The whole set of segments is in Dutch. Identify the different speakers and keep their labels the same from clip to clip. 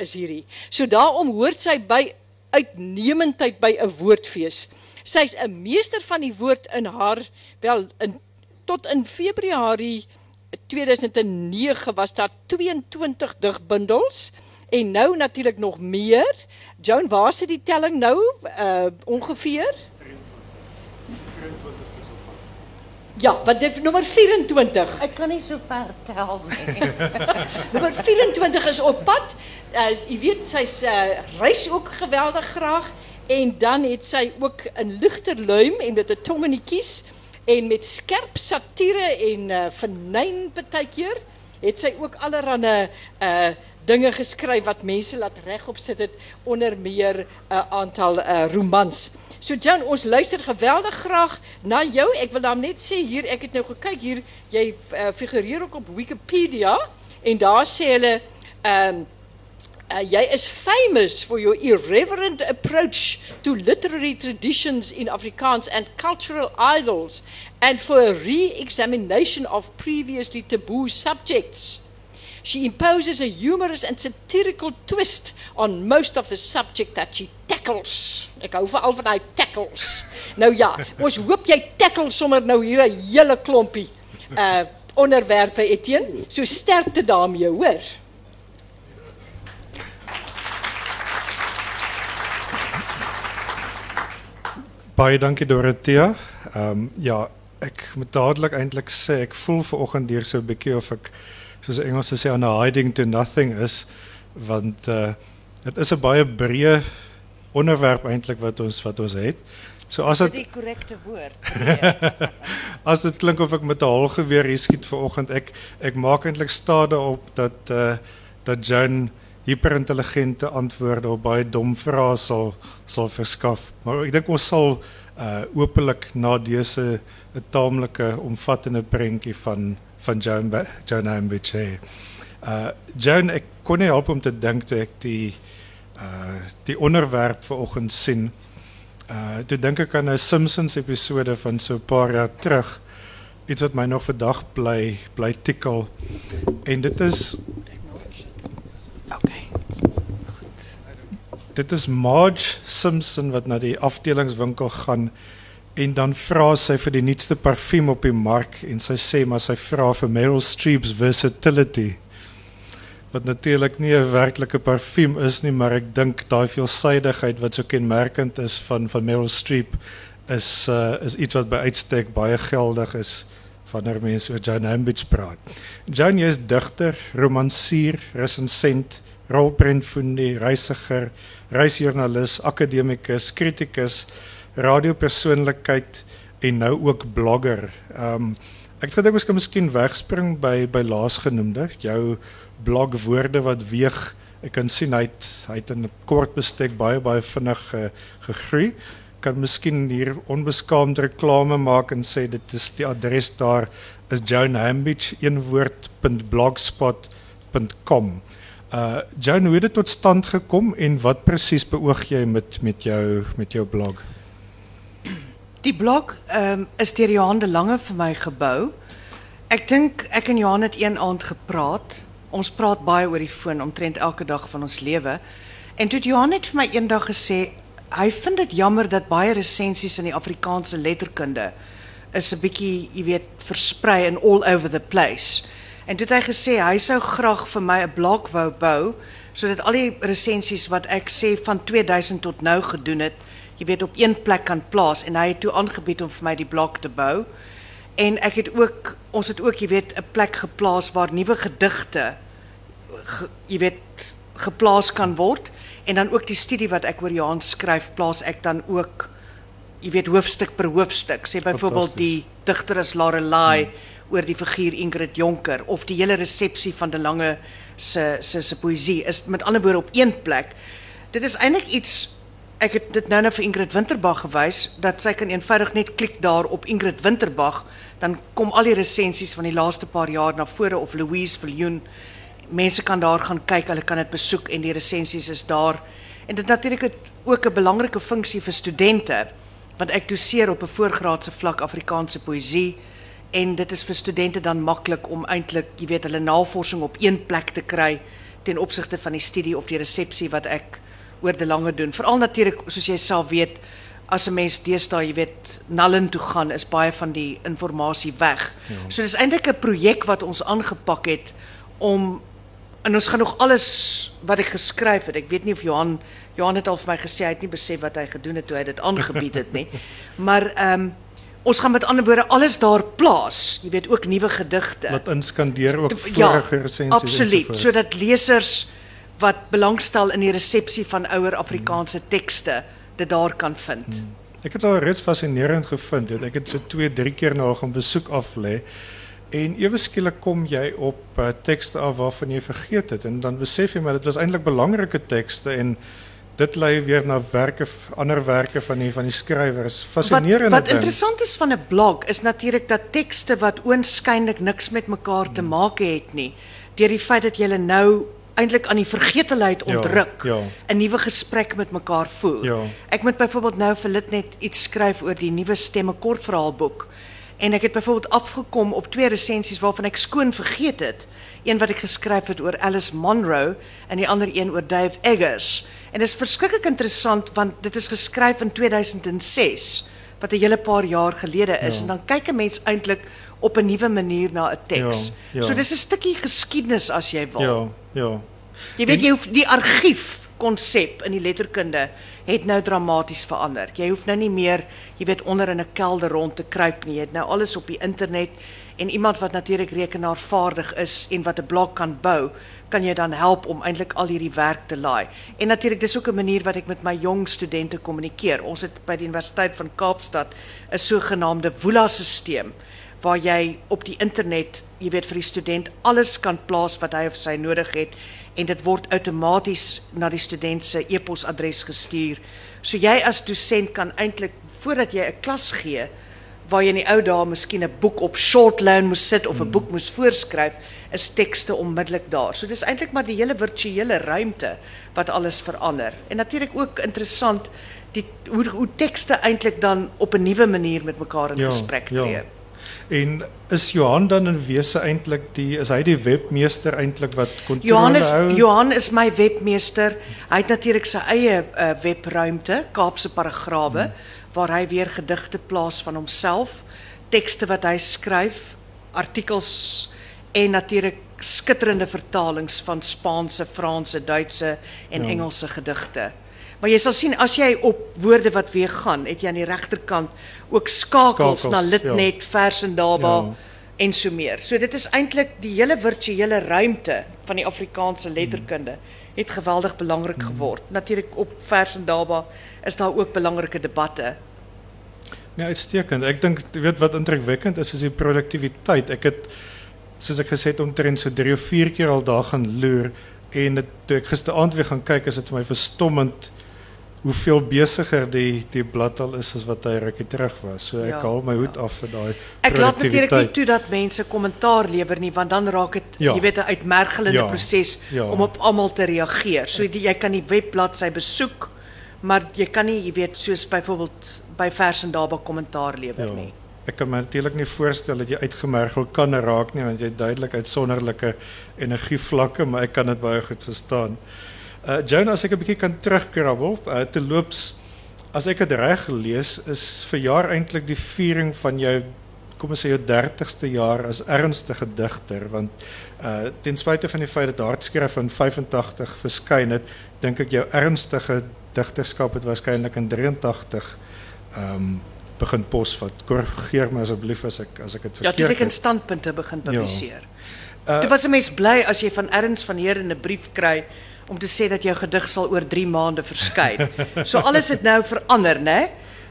Speaker 1: is hierdie. So daarom hoort sy by uitnemendheid by 'n woordfees. Sy's 'n meester van die woord in haar wel in tot in Februarie 2009 was daar 22 digbundels en nou natuurlik nog meer. Joan, waar sit die telling nou? Uh ongeveer Ja, wat is nummer 24?
Speaker 2: Ik kan niet zo ver tellen.
Speaker 1: Nummer 24 is op pad. Uh, je weet, zij uh, reis ook geweldig graag. En dan heeft zij ook een luchterluim en met de tongen niet kies. En met scherp satire en uh, venijn partykeer het sy ook allerlei uh dinge geskryf wat mense laat regop sit het onder meer 'n uh, aantal uh, romans. So Jan, ons luister geweldig graag na jou. Ek wil dan net sê hier, ek het nou gekyk hier, jy uh, figureer ook op Wikipedia en daar sê hulle ehm um, uh, jy is famous for your irreverent approach to literary traditions in Afrikaans and cultural idols and for a re-examination of previously taboo subjects. She imposes a humorous and satirical twist on most of the subject that she tackles. Ek hou veral van daai tackles. Nou ja, ons hoop jy tackle sommer nou hier 'n hele klompie uh onderwerpe Etienne. So sterkte daarmee, hoor.
Speaker 3: Baie dankie Dorothea. Ehm um, ja, ek moet dadelik eintlik sê ek voel ver oggend deur so 'n bietjie of ek soos Engels sê on a hiding to nothing is want uh dit is 'n baie breë onderwerp eintlik wat ons wat ons het.
Speaker 2: So as dit die korrekte woord.
Speaker 3: as dit klink of ek met 'n halgeweer hier skiet ver oggend, ek ek maak eintlik stade op dat uh dat Jan hyperintelligente antwoorde op baie dom vrae sal sal verskaf. Maar ek dink ons sal uh openlik na dese 'n taamlike omvattende prentjie van van Joan Joan Ambich hê. Uh Joan ek kon nie help om te dink toe ek die uh die onderwerp vanoggend sien. Uh toe dink ek aan 'n Simpsons episode van so 'n paar jaar terug. Iets wat my nog vandag bly bly tikkel. En dit is
Speaker 2: Okay.
Speaker 3: Dit is Marge Simpson wat na die afdelingswinkel gaan en dan vra sy vir die nuutste parfuum op die mark en sy sê maar sy vra vir Meryl Streep's versatility. Wat natuurlik nie 'n werklike parfuum is nie, maar ek dink daai veelsidigheid wat so kenmerkend is van van Meryl Streep is uh, is iets wat by uitstek baie geldig is wanneer mense oor John Hambidge praat. John is digter, romansier, resensent, rolprentfundie, reisiger, reisjoernalis, akademikus, kritikus, radiopersoonlikheid en nou ook blogger. Ehm um, ek dink ek moet miskien wegspring by by laasgenoemde, jou blog woorde wat weeg. Ek kan sien hy het, hy het in 'n kort bestek baie baie vinnig uh, gegroei kan miskien hier onbeskaamd reklame maak en sê dit is die adres daar is joanhambidge.blogspot.com. Uh Joan, hoe het dit tot stand gekom en wat presies beoog jy met met jou met jou blog?
Speaker 2: Die blog um, is deur Johan de Lange vir my gebou. Ek dink ek en Johan het een aand gepraat. Ons praat baie oor die foon omtrent elke dag van ons lewe. En toe het vir my eendag gesê hy vind dit jammer dat baie resensies in die Afrikaanse letterkunde is 'n bietjie, jy weet, versprei in all over the place. En toe het hy gesê hy graag vir my 'n blok wou bou sodat al die wat ek sê van 2000 tot nou gedoen het, jy weet op een plek kan plaas en hy het toe aangebied om vir my die blok te bou. En ek het ook ons het ook, jy weet, 'n plek geplaas waar nuwe gedigte ge, jy weet geplaas kan word en dan ook die studie wat ek oor Johan skryf plaas ek dan ook jy weet hoofstuk per hoofstuk sê byvoorbeeld die digter is Lorelei hmm. oor die figuur Ingrid Jonker of die hele resepsie van De Lange se se se poësie is met ander woorde op een plek dit is eintlik iets ek het dit nou nou vir Ingrid Winterbag gewys dat sy kan eenvoudig net klik daar op Ingrid Winterbag dan kom al die resensies van die laaste paar jaar na vore of Louise Viljoen mense kan daar gaan kyk, hulle kan dit besoek en die resensies is daar. En dit natuurlik ook 'n belangrike funksie vir studente want ek doseer op 'n voorgraadse vlak Afrikaanse poësie en dit is vir studente dan maklik om eintlik, jy weet, hulle navorsing op een plek te kry ten opsigte van die studie of die resepsie wat ek oor de lange doen. Veral natuurlik soos jy self weet, as 'n mens deesdae, jy weet, nallen toe gaan, is baie van die inligting weg. Ja. So dis eintlik 'n projek wat ons aangepak het om en ons gaan nog alles wat ek geskryf het. Ek weet nie of Johan Johan het al vir my gesê hy het nie besef wat hy gedoen het toe hy dit aangebied het nie. Maar ehm um, ons gaan met ander woorde alles daar plaas. Jy weet ook nuwe gedigte.
Speaker 3: Wat inskandeer ook vorige ja, resensies.
Speaker 2: Absoluut, sodat lesers wat belangstel in die resepsie van ouer Afrikaanse tekste dit daar kan vind. Hmm.
Speaker 3: Ek het al reeds fascinerend gevind. Ek het so 2, 3 keer na gaan besoek af lê. En ewe skielik kom jy op uh, tekste af waarvan jy vergeet het en dan besef jy maar dit was eintlik belangrike tekste en dit lei weer na werke ander werke van die van die skrywers. Fascinerend.
Speaker 2: Wat, wat interessant is van 'n blog is natuurlik dat tekste wat oënskynlik niks met mekaar te maak het nie, deur die feit dat jy nou eintlik aan die vergetelheid ontruk. Ja, ja. 'n Nuwe gesprek met mekaar voer. Ja. Ek moet byvoorbeeld nou vir Lit net iets skryf oor die nuwe stemme kortverhaalboek. En ek het byvoorbeeld afgekom op twee resensies waarvan ek skoon vergeet het. Een wat ek geskryf het oor Alice Munro en die ander een oor Dave Eggers. En dit is verskriklik interessant want dit is geskryf in 2006 wat 'n hele paar jaar gelede is ja. en dan kyk 'n mens eintlik op 'n nuwe manier na 'n teks. Ja, ja. So dis 'n stukkie geskiedenis as jy wil.
Speaker 3: Ja, ja.
Speaker 2: Jy weet jy hoef die argief konsep in die letterkunde het nou dramaties verander. Jy hoef nou nie meer, jy weet, onder in 'n kelder rond te kruip nie. Jy het nou alles op die internet en iemand wat natuurlik rekenaarvaardig is en wat 'n blok kan bou, kan jy dan help om eintlik al hierdie werk te laai. En natuurlik dis ook 'n manier wat ek met my jong studente kommunikeer. Ons het by die Universiteit van Kaapstad 'n sogenaamde Woela-stelsel waar jy op die internet, jy weet vir die student alles kan plaas wat hy of sy nodig het en dit word outomaties na die student se e-posadres gestuur. So jy as dosent kan eintlik voordat jy 'n klas gee waar jy in die ou dae miskien 'n boek op shortline moes sit of 'n hmm. boek moes voorskryf, is tekste onmiddellik daar. So dis eintlik maar die hele virtuele ruimte wat alles verander. En natuurlik ook interessant die hoe hoe tekste eintlik dan op 'n nuwe manier met mekaar in ja, gesprek tree. Ja.
Speaker 3: En is Johan dan in wese eintlik die is hy die webmeester eintlik wat
Speaker 2: kontrole Johan is hou? Johan is my webmeester. Hy het natuurlik sy eie uh, webruimte, Kaapse Paragrawe, hmm. Waar hy weer gedigte plaas van homself, tekste wat hy skryf, artikels en natuurlik skitterende vertalings van Spaanse, Franse, Duitse en ja. Engelse gedigte. Maar jy sal sien as jy op woorde wat weer gaan, het jy aan die regterkant ook skakels, skakels na Litnet, ja. Vers en Daba ja. En so meer. So dit is eintlik die hele virtuele ruimte van die Afrikaanse letterkunde het geweldig belangrik geword. Hmm. Natuurlik op Vers en Daba is daar ook belangrike debatte.
Speaker 3: Nee, uitstekend. Ek dink weet wat indrukwekkend is is die produktiwiteit. Ek het soos ek gesê het omtrent so 3 of 4 keer al daar gaan loer en dit toe ek gisteraand weer gaan kyk is dit vir my verstommend hoeveel beziger die, die blad al is als wat hij rukkie terug was. So ik ja, hou mijn hoed ja. af van die
Speaker 2: Ik laat natuurlijk niet toe dat mensen commentaar leveren, nie, want dan raakt het ja. je weet, een uitmergelende ja. proces ja. om op allemaal te reageren. So jij kan die webblad zijn bezoek, maar je kan niet, je weet, zoals bijvoorbeeld bij Vers en Daba commentaar leveren. Ja.
Speaker 3: Ik kan me natuurlijk niet voorstellen dat je uitgemergeld kan raken, want je hebt duidelijk uitzonderlijke energievlakken, maar ik kan het bij goed verstaan. Uh Joan, as ek 'n bietjie kan terugkrabbel, uh te loops as ek dit reg lees, is verjaar eintlik die viering van jou kom ons sê jou 30ste jaar as ernstige digter want uh ten spyte van die feit dat hartskrif in 85 verskyn het, dink ek jou ernstige digterskap het waarskynlik in 83 ehm um, begin posvat. Korrigeer my asseblief as ek as ek dit verkeerd
Speaker 2: het. Ja, toe ek in standpunte begin publiseer. Ja. Uh, toe was 'n mens bly as jy van Ernst van Heer 'n brief kry om te sê dat jou gedig sal oor 3 maande verskyn. so alles het nou verander, né?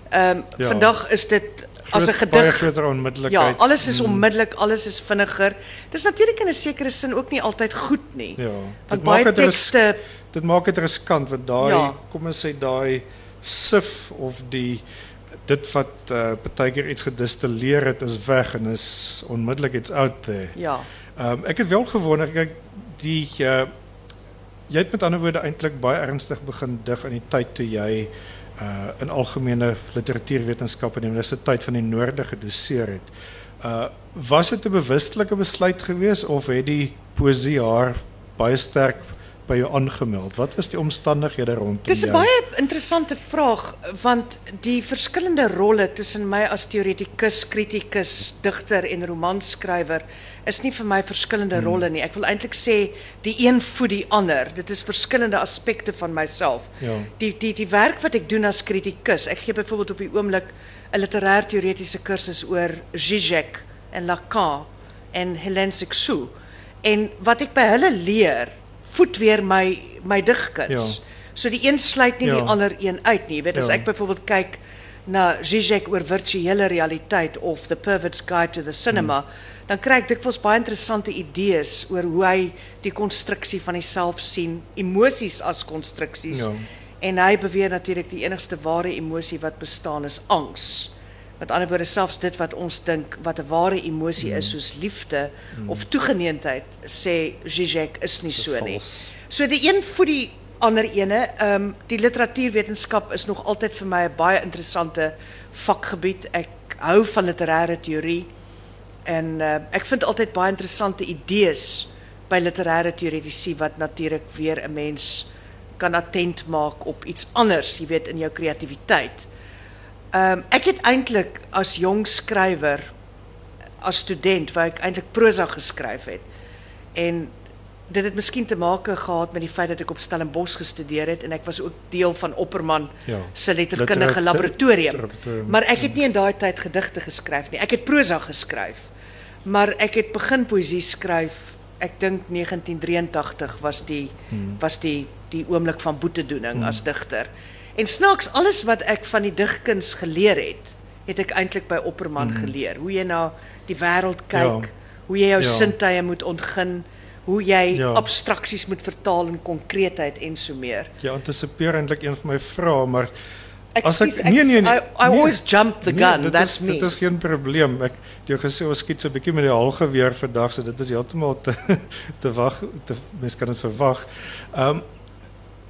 Speaker 2: Ehm um, ja. vandag is dit as 'n gedig Ja, alles is mm. onmiddellik, alles is vinniger. Dis natuurlik in 'n sekere sin ook nie altyd goed nie.
Speaker 3: Ja. Want baie tekste dit maak dit riskant want daai ja. kom ons sê daai sif of die dit wat uh, partykeer iets gedistilleer het is weg en is onmiddellik iets out there.
Speaker 2: Ja.
Speaker 3: Ehm um, ek het wel gewonder kyk die uh, jy het met ander woorde eintlik baie ernstig begin dig in die tyd toe jy uh in algemene literatuurwetenskappe aan die Universiteit van die Noorde gedoseer het. Uh was dit 'n bewustelike besluit geweest of het die poesie haar baie sterk by jou aangemeld? Wat was die omstandighede rondom
Speaker 2: Dis 'n baie interessante vraag want die verskillende rolle tussen my as teoretikus, kritikus, digter en romanskrywer is nie vir my verskillende rolle nie. Ek wil eintlik sê die een voed die ander. Dit is verskillende aspekte van myself.
Speaker 3: Ja.
Speaker 2: Die die die werk wat ek doen as kritikus. Ek gee byvoorbeeld op die oomblik 'n literêr teoretiese kursus oor Zizek en Lacan en Hélène Cixous. En wat ek by hulle leer, voed weer my my digkuns.
Speaker 3: Ja.
Speaker 2: So die een sluit nie
Speaker 3: Ja.
Speaker 2: die ander een uit nie. Weet as
Speaker 3: Ja.
Speaker 2: ek byvoorbeeld kyk na Zizek oor virtuele realiteit of The Pervert's Guide to the Cinema,
Speaker 3: Hmm.
Speaker 2: dan kry ek dikwels baie interessante idees oor hoe hy die konstruksie van sien, emosies as konstruksies.
Speaker 3: Ja.
Speaker 2: En hy beweer natuurlik die enigste ware emosie wat bestaan is angs. Met ander woorde selfs dit wat ons dink wat 'n ware emosie is soos liefde of toegeneentheid sê Zizek is nie
Speaker 3: Dis
Speaker 2: so nie. So die een voed die ander ene. Ehm die literatuurwetenskap is nog altyd vir my 'n baie interessante vakgebied. Ek hou van literêre teorie en uh, ek vind altyd baie interessante idees by literêre teoretici wat natuurlik weer 'n mens kan attent maak op iets anders, jy weet in jou kreatiwiteit. Ehm um, ek het eintlik as jong skrywer as student waar ek eintlik prosa geskryf het. En dit het miskien te maak gehad met die feit dat ek op Stellenbosch gestudeer het en ek was ook deel van Opperman
Speaker 3: Ja.
Speaker 2: se letterkundige laboratorium. Maar ek het nie in daai tyd gedigte geskryf nie. Ek het prosa geskryf. Maar ek het begin poësie skryf. Ek dink 1983 was die was die die oomblik van boetedoening as digter. En snaaks alles wat ek van die digkuns geleer het, het ek eintlik by Opperman geleer. Hoe jy na die wêreld kyk,
Speaker 3: Ja.
Speaker 2: hoe jy jou
Speaker 3: Ja.
Speaker 2: moet ontgin, hoe jy
Speaker 3: Ja.
Speaker 2: abstraksies moet vertaal in konkreetheid en so meer.
Speaker 3: Jy antisipeer eintlik een van my vrae, maar
Speaker 2: Excuse,
Speaker 3: ek nee nee nee.
Speaker 2: I, I
Speaker 3: nee,
Speaker 2: always jump the gun.
Speaker 3: dit
Speaker 2: That's
Speaker 3: is,
Speaker 2: me.
Speaker 3: Dit is geen probleem. Ek het jou gesê ons skiet so 'n bietjie met die halgeweer vandag, so dit is heeltemal te te wag te mens kan dit verwag. Ehm um,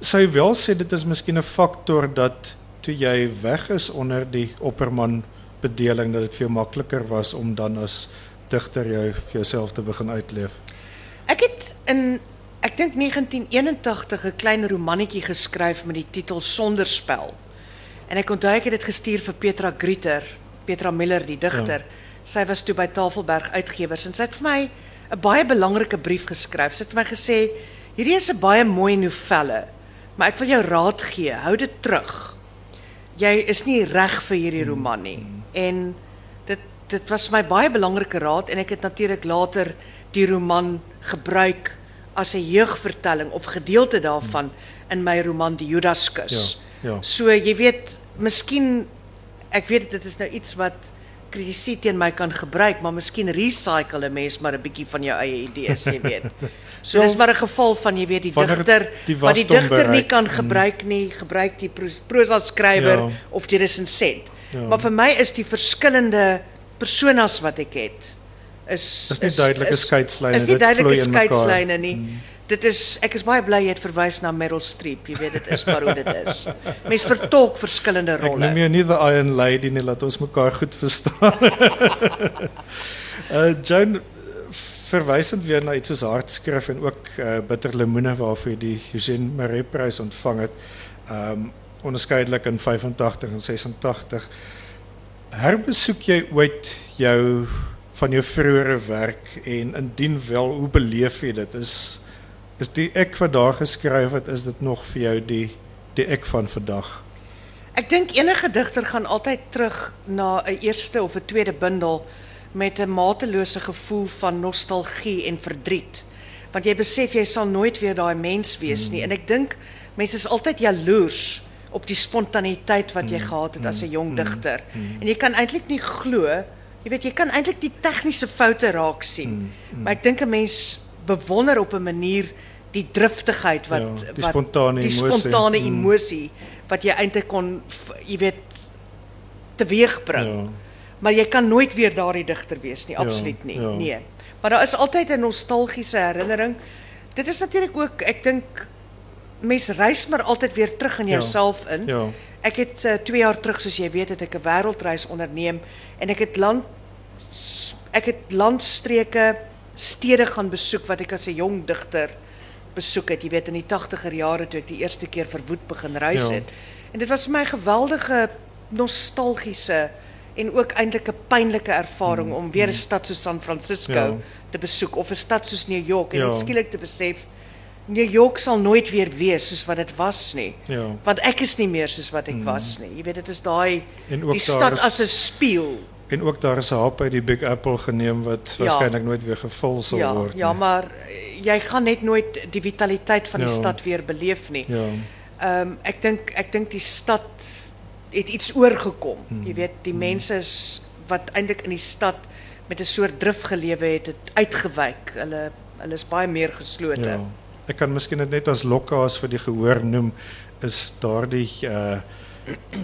Speaker 3: jy wel sê dit is miskien 'n faktor dat toe jy weg is onder die opperman bedeling dat dit jou makliker was om dan as digter jou jouself te begin uitleef.
Speaker 2: Ek het in ek dink 1981 'n klein romannetjie geskryf met die titel Sonderspel. En ek onthou ek het dit gestuur vir Petra Grieter, Petra Miller die digter. Ja. Sy was toe by Tafelberg Uitgewers en sy het vir my 'n baie belangrike brief geskryf. Sy het vir my gesê: "Hierdie is 'n baie mooi novelle, maar ek wil jou raad gee, hou dit terug. Jy is nie reg vir hierdie roman nie." En dit dit was my baie belangrike raad en ek het natuurlik later die roman gebruik as 'n jeugvertelling of gedeelte daarvan in my roman Die Judaskus.
Speaker 3: Ja, ja.
Speaker 2: So jy weet, miskien ek weet dit is nou iets wat kritici teen my kan gebruik, maar miskien recycle 'n mens maar 'n bietjie van jou eie idees, jy weet. So dis maar 'n geval van jy weet die digter wat die digter nie kan gebruik nie, gebruik die pros- prosa skrywer
Speaker 3: Ja.
Speaker 2: of die resensent.
Speaker 3: Ja.
Speaker 2: Maar vir my is die verskillende personas wat ek het is
Speaker 3: Dis nie duidelike skeidslyne,
Speaker 2: Is nie
Speaker 3: dit
Speaker 2: duidelike
Speaker 3: vloei in mekaar. Hmm.
Speaker 2: skeidslyne nie. Dit is ek is baie bly jy het verwys na Meryl Streep. Jy weet dit is maar hoe dit is. Mens vertolk verskillende
Speaker 3: Ek noem
Speaker 2: rolle.
Speaker 3: jou nie the Iron Lady nie, laat ons mekaar goed verstaan. uh Joan verwysend weer na iets soos hartskrif en ook uh Bitter Lemoene waarvoor jy die Eugene Marais prys ontvang het. Um onderskeidelik in 85 en 86. Herbesoek jy ooit jou van jou vroeëre werk en indien wel, hoe beleef jy dit? Is is die ek wat daar geskryf het, is dit nog vir jou die die ek van vandag?
Speaker 2: Ek dink enige digter gaan altyd terug na 'n eerste of 'n tweede bundel met 'n matelose gevoel van nostalgie en verdriet. Want jy besef jy sal nooit weer daai mens wees nie en ek dink mense is altyd jaloers op die spontaniteit wat jy gehad het as 'n jong digter. En jy kan eintlik nie glo, jy weet jy kan eintlik die tegniese foute raak sien. Maar ek dink 'n mens bewonder op 'n manier die driftigheid wat
Speaker 3: Ja, die
Speaker 2: wat
Speaker 3: spontane
Speaker 2: die
Speaker 3: emosie.
Speaker 2: spontane
Speaker 3: Mm.
Speaker 2: emosie wat jy eintlik kon jy weet teweegbring.
Speaker 3: Ja.
Speaker 2: Maar jy kan nooit weer daardie digter wees nie, absoluut nie.
Speaker 3: ja.
Speaker 2: Nee. Maar daar is altyd 'n nostalgiese herinnering. Dit is natuurlik ook, ek dink mens reis maar altyd weer terug in
Speaker 3: Ja,
Speaker 2: jouself in.
Speaker 3: ja.
Speaker 2: Ek het uh, 2 jaar terug soos jy weet het ek 'n wêreldreis onderneem en ek het land ek het landstreke, stede gaan besoek wat ek as 'n jong digter besoek het, jy weet in die 80er jare toe ek die eerste keer verwoed begin reis
Speaker 3: Ja.
Speaker 2: het. En dit was vir my 'n geweldige nostalgiese en ook eintlik 'n pynlike ervaring om weer 'n stad soos San Francisco
Speaker 3: Ja.
Speaker 2: te besoek of 'n stad soos New York en
Speaker 3: Ja.
Speaker 2: skielik te besef New York sal nooit weer wees soos wat dit was nie.
Speaker 3: Ja.
Speaker 2: Want ek is nie meer soos wat ek was nie. Jy weet dit is daai die stad
Speaker 3: is-
Speaker 2: as 'n spieël.
Speaker 3: En ook daar is 'n hap uit die Big Apple geneem wat
Speaker 2: Ja.
Speaker 3: waarskynlik nooit weer gevul sal
Speaker 2: Ja,
Speaker 3: word.
Speaker 2: ja, maar eh, jy gaan net nooit die vitaliteit van die
Speaker 3: Ja.
Speaker 2: stad weer beleef nie.
Speaker 3: Ja.
Speaker 2: Ehm ek dink ek dink die stad het iets oorgekom.
Speaker 3: Hmm.
Speaker 2: Jy weet, die mense is wat eintlik in die stad met 'n soort drif gelewe het, het uitgewyk. Hulle hulle is baie meer geslote.
Speaker 3: Ja. Ek kan miskien dit net as lokkaas vir die gehoor noem is daardie uh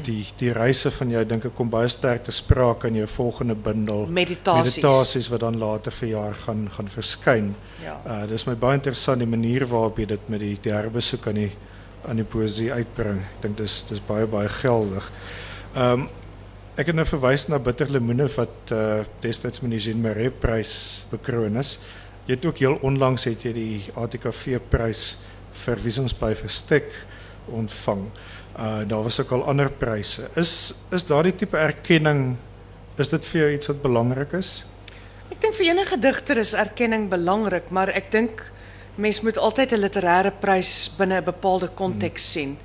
Speaker 3: die die reise van jou dink ek kom baie sterk te sprake in jou volgende bundel
Speaker 2: Meditasies.
Speaker 3: meditasies wat dan later verjaar gaan gaan verskyn.
Speaker 2: Ja.
Speaker 3: Uh dis my baie interessant die manier waarop jy dit met die, die herbesoek aan die aan die poësie uitbring. Ek dink dis dis baie baie geldig. Ehm um, ek het nou verwys na Bitter Lemoene wat uh destyds met die Jean Marais prys bekroon is. Jy het ook heel onlangs het jy die ATKV prys vir Wiesings by Verstek ontvang. Uh daar was ook al ander pryse. Is is daardie tipe erkenning is dit vir jou iets wat belangrik is?
Speaker 2: Ek dink vir enige digter is erkenning belangrik, maar ek dink mens moet altyd 'n literêre prys binne 'n bepaalde konteks sien.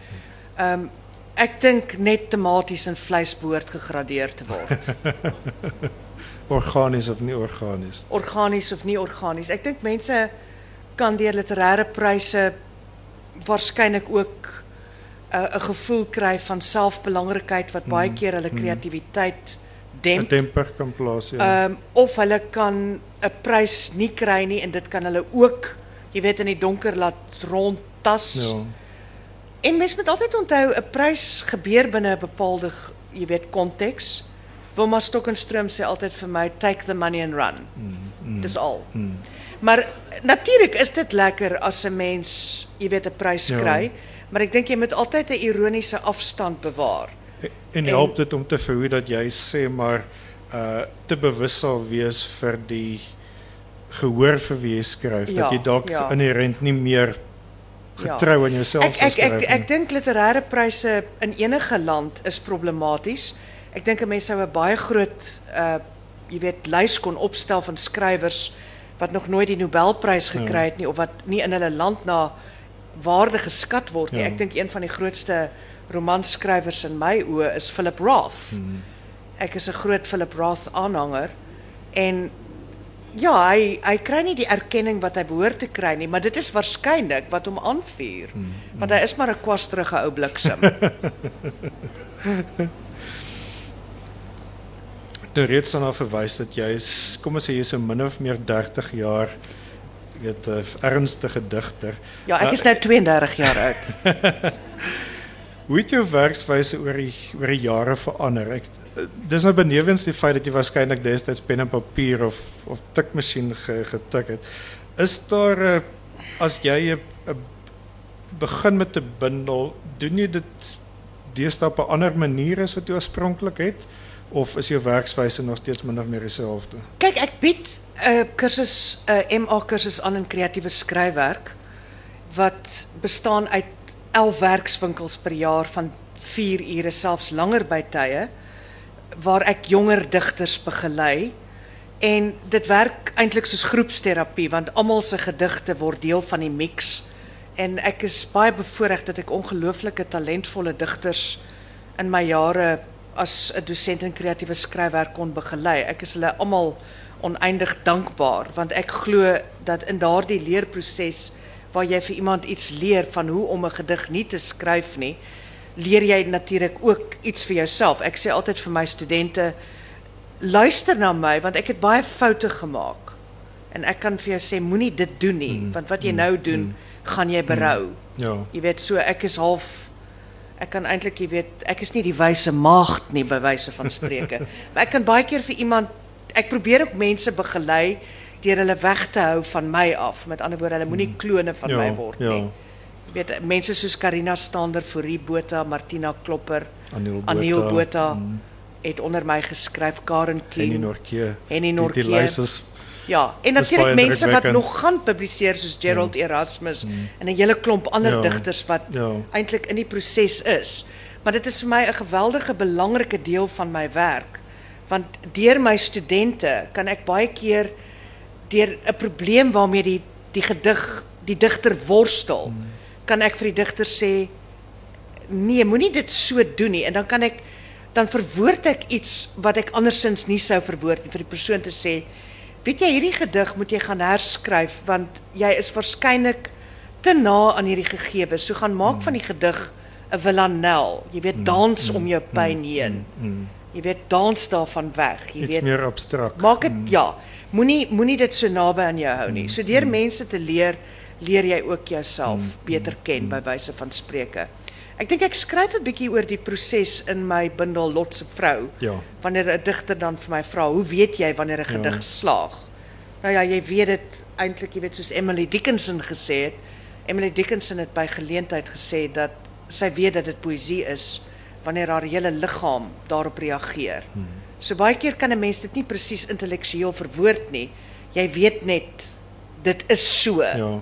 Speaker 2: Ehm um, ek dink net tematies en vleis behoort gegradeer te word.
Speaker 3: Organies of nie organies?
Speaker 2: Organies of nie organies. Ek dink mense kan deur literêre pryse waarskynlik ook 'n uh, 'n gevoel kry van selfbelangrikheid wat baie keer hulle kreatiwiteit
Speaker 3: 'n
Speaker 2: demp.
Speaker 3: temper kan plaas ja.
Speaker 2: Um, of hulle kan 'n prys nie kry nie en dit kan hulle ook, jy weet in die donker laat rondtas.
Speaker 3: ja.
Speaker 2: En mens moet altyd onthou 'n prys gebeur binne 'n bepaalde jy weet konteks. Wilma Stokenstroom sê altyd vir my take the money and run. Mm, Dis al. Mm. Maar natuurlik is dit lekker as 'n mens, jy weet 'n prys
Speaker 3: Ja.
Speaker 2: kry, maar ek dink jy moet altyd 'n ironiese afstand bewaar.
Speaker 3: En help dit om te verhoed dat jy sê maar uh te bewus sal wees vir die gehoor vir wie jy skryf
Speaker 2: Ja,
Speaker 3: dat jy dalk
Speaker 2: ja.
Speaker 3: inherënt nie meer getrou aan jouself
Speaker 2: Ek
Speaker 3: sal
Speaker 2: ek ek ek dink literêre pryse in enige land is problematies. Ek dink 'n mens sou 'n baie groot uh jy weet lys kon opstel van skrywers wat nog nooit die Nobelprys gekry het nie of wat nie in hulle land na waarde geskat word nie. Ek dink een van die grootste romanskrywers in my oë is Philip Roth.
Speaker 3: Hmm.
Speaker 2: Ek is 'n groot Philip Roth aanhanger en ja, hy hy kry nie die erkenning wat hy behoort te kry nie, maar dit is waarskynlik wat hom aanvuur.
Speaker 3: Hmm.
Speaker 2: Want hy is maar 'n kwasterige ou bliksem.
Speaker 3: Nou reeds daarna verwys dat jy is kom ons sê jy's 'n min of meer 30 jaar weet 'n ernstige digter.
Speaker 2: ja, ek is nou 32 jaar oud.
Speaker 3: Hoe het jou werkswyse oor die oor die jare verander? Ek dis nou benewens die feit dat jy waarskynlik destyds pen en papier of of tikmasjien ge, getik het. Is daar 'n as jy 'n 'n begin met 'n bundel, doen jy dit deesdae op 'n ander manier as wat jy oorspronklik het of is jou werkswyse nog steeds min of meer dieselfde?
Speaker 2: Kyk, ek bied 'n kursus 'n MA kursus aan in kreatiewe skryfwerk wat bestaan uit 11 werkswinkels per jaar van 4 ure selfs langer by tye waar ek jonger digters begelei en dit werk eintlik soos groepsterapie want almal se gedigte word deel van die mix en ek is baie bevoorreg dat ek ongelooflike talentvolle digters in my jare as 'n dosent in kreatiewe skryfwerk kon begelei. Ek is hulle almal oneindig dankbaar want ek glo dat in daardie leerproses waar jy vir iemand iets leer van hoe om 'n gedig nie te skryf nie, leer jy natuurlik ook iets vir jouself. Ek sê altyd vir my studente luister na my want ek het baie foute gemaak. En ek kan vir jou sê moenie dit doen nie mm, want wat jy mm, nou doen, mm, gaan jy berou.
Speaker 3: Ja.
Speaker 2: Jy weet so ek is half ek kan eintlik jy weet ek is nie die wyse maagd nie by wyse van spreuke. maar ek kan baie keer vir iemand ek probeer ook mense begelei deur hulle weg te hou van my af. Met ander woorde, hulle moenie klone van
Speaker 3: Ja,
Speaker 2: my word nie. Weet mense soos Karina Stander, Fourie Botha, Martina Klopper,
Speaker 3: Aniel Botha.
Speaker 2: Aniel Botha het onder my geskryf, Karen King. Henny
Speaker 3: Die,
Speaker 2: Norke.
Speaker 3: die lys is
Speaker 2: Ja, en
Speaker 3: Dis
Speaker 2: natuurlik
Speaker 3: baie
Speaker 2: mense wat nog gaan publiseer soos Gerald Erasmus en 'n hele klomp ander
Speaker 3: Ja.
Speaker 2: digters wat
Speaker 3: Ja.
Speaker 2: eintlik in die proses is. Maar dit is vir my 'n geweldige belangrike deel van my werk. Want deur my studente kan ek baie keer deur 'n probleem waarmee die die gedig die digter worstel, kan ek vir die digter sê nee, moenie dit so doen nie en dan kan ek dan verwoord ek iets wat ek andersins nie sou verwoord nie vir die persoon te sê weet jy hierdie gedig moet jy gaan herskryf want jy is waarskynlik te na aan hierdie gegewe. So gaan maak van die gedig 'n villanel. Jy weet dans om jou pyn heen. Jy weet dans daarvan weg. Jy
Speaker 3: Iets
Speaker 2: weet
Speaker 3: meer abstrakt.
Speaker 2: Maak dit ja. Moenie moenie dit so naby aan jou hou nie. So deur mense te leer, leer jy ook jouself beter ken by wyse van spreuke. Ek dink ek skryf 'n bietjie oor die proses in my bundel Lot se vrou.
Speaker 3: Ja.
Speaker 2: Wanneer 'n digter dan vir my vra, "Hoe weet jy wanneer 'n gedig slaag?" Nou ja, jy weet dit eintlik, jy weet soos Emily Dickinson gesê het. Emily Dickinson het by geleentheid gesê dat sy weet dat dit poësie is wanneer haar hele liggaam daarop reageer. Hmm. So baie keer kan 'n mens dit nie presies intellektueel verwoord nie. Jy weet net dit is so.
Speaker 3: Ja.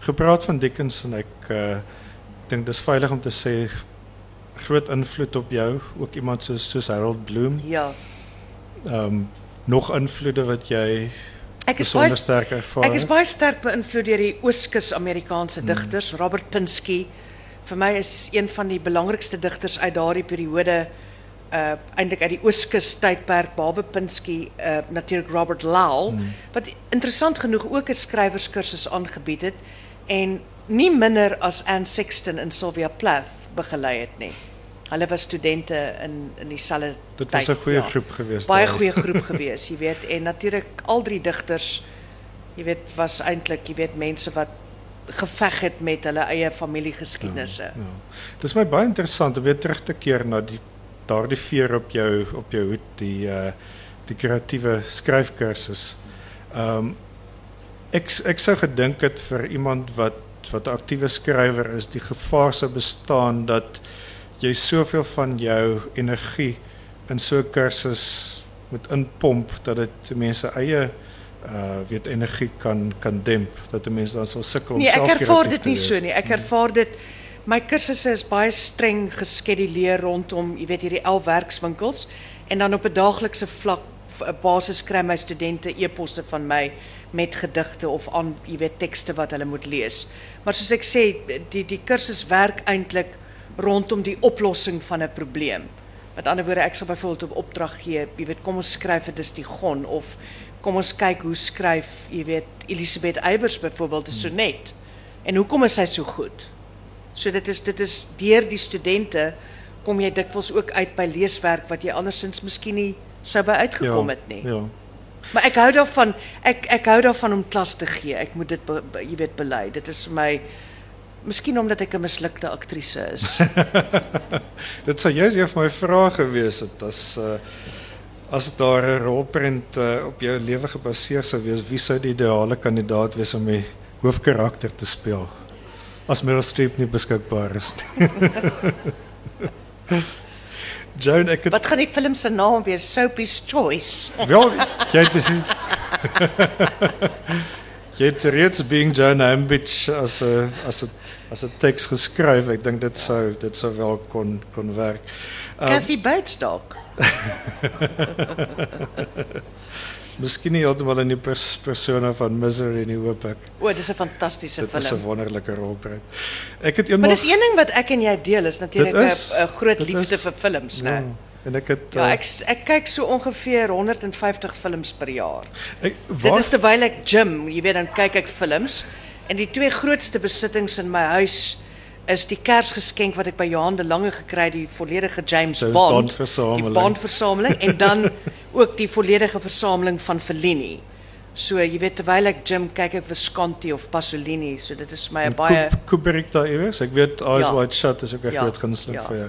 Speaker 3: Gepraat van Dickinson, ek uh dink dis veilig om te sê groot invloed op jou, ook iemand soos soos Harold Bloom.
Speaker 2: ja.
Speaker 3: Ehm nog invloede wat jy
Speaker 2: Ek is baie
Speaker 3: sterk ervaar.
Speaker 2: Ek is baie sterk beïnvloed deur die Ooskus Amerikaanse digters, Robert Pinsky. Vir my is een van die belangrikste digters uit daardie periode uh eintlik uit die Ooskus tydperk behalwe Pinsky uh natuurlik Robert Lowell wat interessant genoeg ook 'n skrywerskursus aangebied het en nie minder as Anne Sexton en Sylvia Plath begelei het nie. Hulle was studente in in dieselfde
Speaker 3: Dit was 'n goeie groep geweest
Speaker 2: Baie
Speaker 3: daar.
Speaker 2: goeie groep gewees, jy weet, en natuurlik al drie digters, jy weet, was eintlik, jy weet, mense wat geveg het met hulle eie familiegeskiedenisse.
Speaker 3: Ja. Dis my baie interessant om weer terug te keer na die daardie veer op jou op jou hoed, die uh die kreatiewe skryfkursus. Ehm um, ek ek sou gedink het vir iemand wat wat 'n aktiewe skrywer is, die gevaar sou bestaan dat jy soveel van jou energie in so 'n kursus moet inpomp dat dit mense eie uh weet energie kan kan demp dat 'n mens dan sal sukkel om
Speaker 2: Nee, ek
Speaker 3: self
Speaker 2: ervaar dit
Speaker 3: te
Speaker 2: nie so nie. Ek ervaar dit my kursusse is baie streng geskeduleer rondom, jy weet, hierdie 11 werkswinkels en dan op 'n daaglikse vlak v- 'n basis kry my studente e-posse van my met gedigte of aan, jy weet, tekste wat hulle moet lees. Maar soos ek sê, die die kursus werk eintlik rondom die oplossing van 'n probleem. Met ander woorde, ek sal byvoorbeeld op opdrag gee, jy weet, kom ons skryf 'n distigon of kom ons kyk hoe skryf, jy weet, Elisabeth Eybers byvoorbeeld 'n sonnet. En hoekom is sy so goed? So dit is dit is deur die studente kom jy dikwels ook uit by leeswerk wat jy andersins miskien nie sou by uitgekom het nie.
Speaker 3: Ja.
Speaker 2: Maar ek hou daarvan ek ek hou daarvan om klas te gee. Ek moet dit be, be, jy weet bely. Dit is vir my miskien omdat ek 'n mislukte aktrise is.
Speaker 3: Dit sou juist een van my vrae gewees het as uh as daar 'n rolprent uh, op jou lewe gebaseer sou wees, wie sou die ideale kandidaat wees om die hoofkarakter te speel? As Meryl Streep nie beskikbaar is nie. Joan, ek het
Speaker 2: wat gaan die film se naam wees? Sophie's Choice.
Speaker 3: wel jy het jy het reeds being Joan Ambich as 'n as 'n as 'n teks geskryf. Ek dink dit sou dit sou wel kon kon werk. Um,
Speaker 2: Kathy Bates dalk.
Speaker 3: Miskien nie heeltemal in die pers persona van Misery nie, hoop ek.
Speaker 2: O, dis 'n fantastiese
Speaker 3: Dit is 'n
Speaker 2: film.
Speaker 3: wonderlike rolprent. Ek het
Speaker 2: Maar
Speaker 3: eendag
Speaker 2: dis een ding wat ek en jy deel is natuurlik
Speaker 3: is,
Speaker 2: 'n groot liefde
Speaker 3: is.
Speaker 2: vir films, né?
Speaker 3: ja, en ek het
Speaker 2: Ja, ek ek kyk so ongeveer 150 films per jaar.
Speaker 3: ek
Speaker 2: Dit is terwyl ek gym, jy weet dan kyk ek films en die twee grootste besittings in my huis is die Kersgeskenk wat ek by Johan de Lange gekry het, die volledige James Bond,
Speaker 3: Bond versameling.
Speaker 2: die Bond versameling en dan ook die volledige versameling van Fellini. So jy weet terwyl ek gym kyk ek Visconti of Pasolini, so dit is vir my 'n baie
Speaker 3: Kubrick daar iewers. Ek weet Eyes
Speaker 2: Ja.
Speaker 3: Wide Shut is ook 'n
Speaker 2: Ja,
Speaker 3: groot gunsteling
Speaker 2: ja.
Speaker 3: vir jou.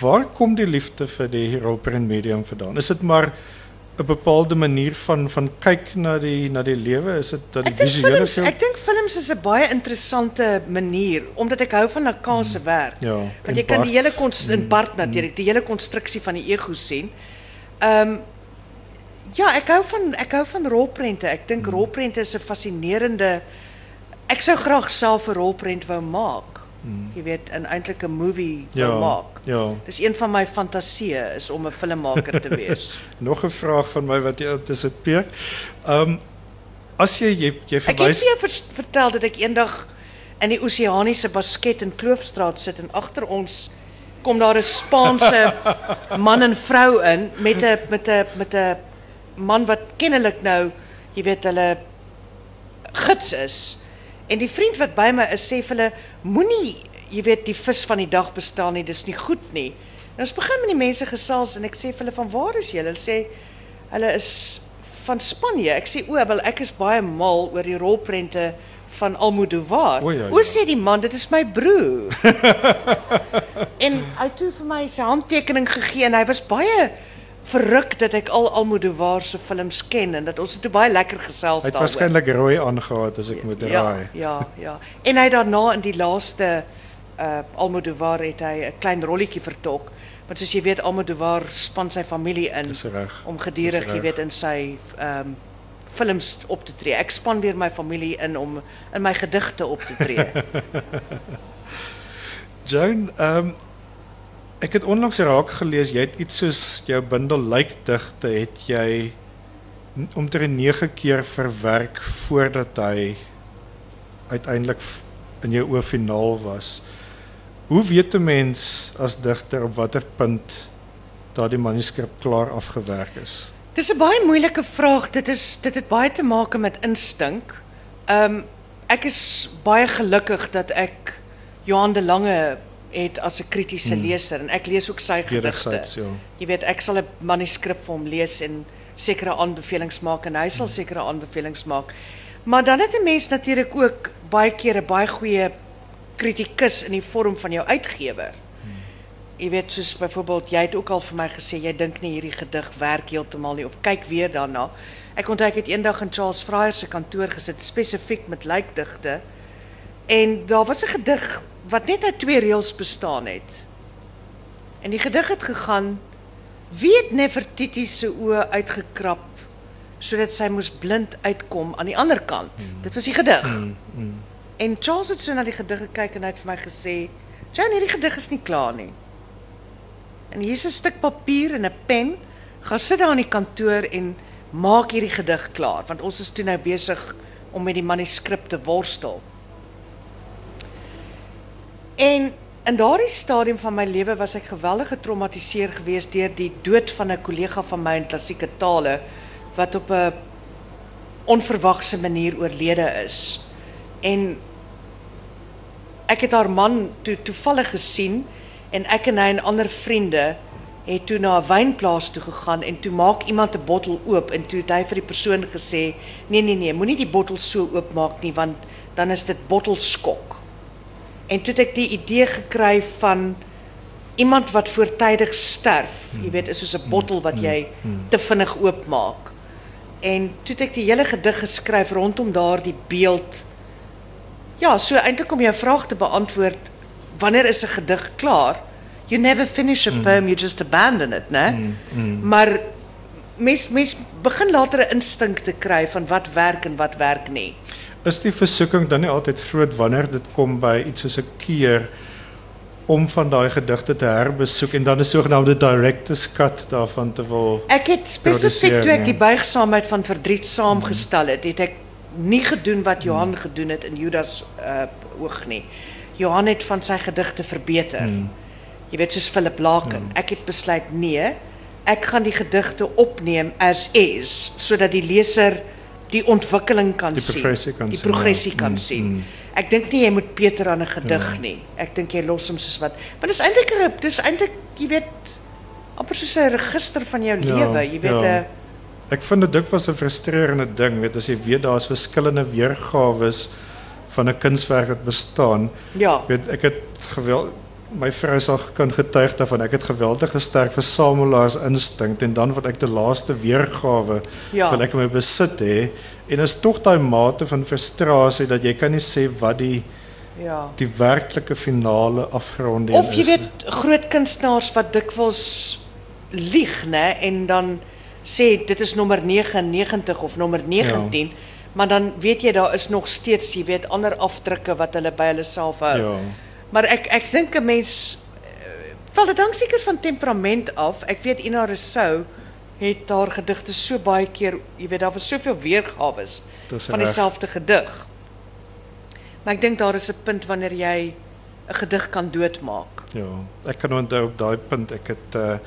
Speaker 3: Waar kom die liefde vir die rolprent medium vandaan? Is dit maar 'n bepaalde manier van van kyk na die na die lewe? Is dit dat die visuele
Speaker 2: films,
Speaker 3: film?
Speaker 2: ek dink films is 'n baie interessante manier omdat ek hou van Lacan se werk.
Speaker 3: Ja,
Speaker 2: Want jy kan die hele konst in Bart natuurlik, die hele konstruksie van die ego sien. Ehm Ja, ek hou van ek hou van rolprente. Ek dink hmm. rolprente is 'n fascinerende Ek sou graag self 'n rolprent wou maak. Hmm. Jy weet, 'n eintlike movie wou
Speaker 3: Ja,
Speaker 2: maak.
Speaker 3: ja.
Speaker 2: Dis een van my fantasieë is om 'n filmmaker te wees.
Speaker 3: Nog 'n vraag van my wat jy antisipeer. Ehm um, as jy jy, jy
Speaker 2: ek het
Speaker 3: verwys
Speaker 2: jou vertel dat ek eendag in die Oseaniese basket in Kloofstraat sit en agter ons kom daar 'n Spaanse man en vrou in met 'n met 'n met 'n man wat kennelik nou, jy weet, hulle gids is. En die vriend wat by my is sê vir hulle moenie, jy weet, die vis van die dag bestaan nie, dis nie goed nie. En ons begin met die mense gesels en ek sê vir hulle van waar is julle? Hulle sê hulle is van Spanje. Ek sê o, wel ek is baie mal oor die rolprente van Almodovar.
Speaker 3: O, ja, ja.
Speaker 2: O sê die man, dit is my broer. en hy het toe vir my sy handtekening gegee en hy was baie verruk dat ek al Almodovar se films ken en dat ons het toe baie lekker gesels
Speaker 3: hy het
Speaker 2: daaroor.
Speaker 3: waarskynlik rooi aangehad as ek moet raai.
Speaker 2: ja, ja. En hy het daarna in die laaste uh Almodovar het hy 'n klein rolletjie vertolk. Want soos jy weet Almodovar span sy familie in om gedurig, jy weet, in sy ehm um, films op te tree. Ek span weer my familie in om in my gedigte op te tree.
Speaker 3: Joan, ehm um, ek het onlangs raak gelees jy het iets soos jou bundel lijkdigte het jy omtrent 9 keer verwerk voordat hy uiteindelik in jou oë finaal was. Hoe weet 'n mens as digter op watter punt daardie manuskrip klaar afgewerk is?
Speaker 2: Dis 'n baie moeilike vraag. Dit is dit het baie te maak met instink. Ehm um, ek is baie gelukkig dat ek Johan de Lange het as 'n kritiese hmm. leser en ek lees ook sy gedigte.
Speaker 3: Ja.
Speaker 2: Jy weet, ek sal 'n manuskrip vir hom lees en sekere aanbevelings maak en hy sal sekere aanbevelings maak. Maar dan het 'n mens natuurlik ook baie keer 'n baie goeie kritikus in die vorm van jou uitgewer. Jy weet soos byvoorbeeld jy het ook al vir my gesê jy dink nie hierdie gedig werk heeltemal nie of kyk weer daarna. Ek onthou ek het eendag in Charles Fryer se kantoor gesit spesifiek met lijkdigte en daar was 'n gedig wat net uit twee reëls bestaan het. En die gedig het gegaan wie het Nefertiti se oë uitgekrap sodat sy moes blind uitkom aan die ander kant. Dit was die gedig. En Charles het so na die gedig gekyk en hy het vir my gesê, "Jan, hierdie gedig is nie klaar nie." En hier's 'n stuk papier en 'n pen. Gaan sit daar in die kantoor en maak hierdie gedig klaar, want ons is toe nou besig om met die manuskrip te worstel. En in daardie stadium van my lewe was ek geweldig getraumatiseer geweest deur die dood van 'n kollega van my in klassieke tale wat op 'n onverwagse manier oorlede is. En ek het haar man toe toevallig gesien en ek en hy en ander vriende het toe na 'n wynplaas toe gegaan en toe maak iemand 'n bottel oop en toe het hy vir die persoon gesê nee nee nee moenie die bottel so oopmaak nie want dan is dit bottelskok. En toe het ek die idee gekry van iemand wat voortydig sterf. Jy weet, is soos 'n bottel wat jy te vinnig oopmaak. En toe het ek die hele gedig geskryf rondom daardie beeld. Ja, so eintlik om jou vraag te beantwoord, wanneer is 'n gedig klaar? You never finish a poem, you just abandon it, né? Maar mens mens begin later 'n instink te kry van wat werk en wat werk nie.
Speaker 3: Is die versoeking dan nie altyd groot wanneer dit kom by iets soos 'n keer om van daai gedigte te herbesoek en dan 'n sogenaamde director's cut daarvan te wil
Speaker 2: Ek het spesifiek toe ek die buigsaamheid van verdriet saamgestel het, het ek nie gedoen wat Johan gedoen het in Judas uh oog nie. Johan het van sy gedigte verbeter. Jy weet soos Philip Laken. Ek het besluit nee, ek gaan die gedigte opneem as is sodat die leser die ontwikkeling kan
Speaker 3: Die
Speaker 2: sien.
Speaker 3: progressie kan
Speaker 2: die progressie kan
Speaker 3: Mm,
Speaker 2: sien. Ek dink nie jy moet Peter aan 'n gedig nie. Ek dink jy los hom soos wat. Want dis eintlik 'n dis eintlik jy weet amper soos 'n register van jou lewe, jy weet eh, 'n
Speaker 3: ja. Ek vind dit dikwels 'n frustrerende ding, weet as jy weet daar's verskillende weergawe van 'n kunswerk wat bestaan.
Speaker 2: ja.
Speaker 3: Weet ek het geweld my vrou sal kan getuig daarvan. Ek het geweldige sterk versamelaars instink en dan wat ek die laaste weergawe
Speaker 2: Ja.
Speaker 3: wil ek in my besit hê en is tog daai mate van frustrasie dat jy kan nie sê wat die
Speaker 2: Ja.
Speaker 3: die werklike finale afronding
Speaker 2: Of jy
Speaker 3: is.
Speaker 2: weet groot kunstenaars wat dikwels lieg, nê, en dan sê dit is nommer 99 of nommer 19, ja. maar dan weet jy daar is nog steeds, jy weet, ander afdrukke wat hulle by hulle self hou.
Speaker 3: Ja.
Speaker 2: Maar ek ek dink 'n mens eh, wel dit hang seker van temperament af. Ek weet Ina Rousseau het haar gedigte so baie keer, jy weet daar was soveel weergawe van dieselfde gedig. Maar ek dink daar is 'n punt wanneer jy 'n gedig kan doodmaak.
Speaker 3: Ja, ek kan onthou op daai punt ek het uh,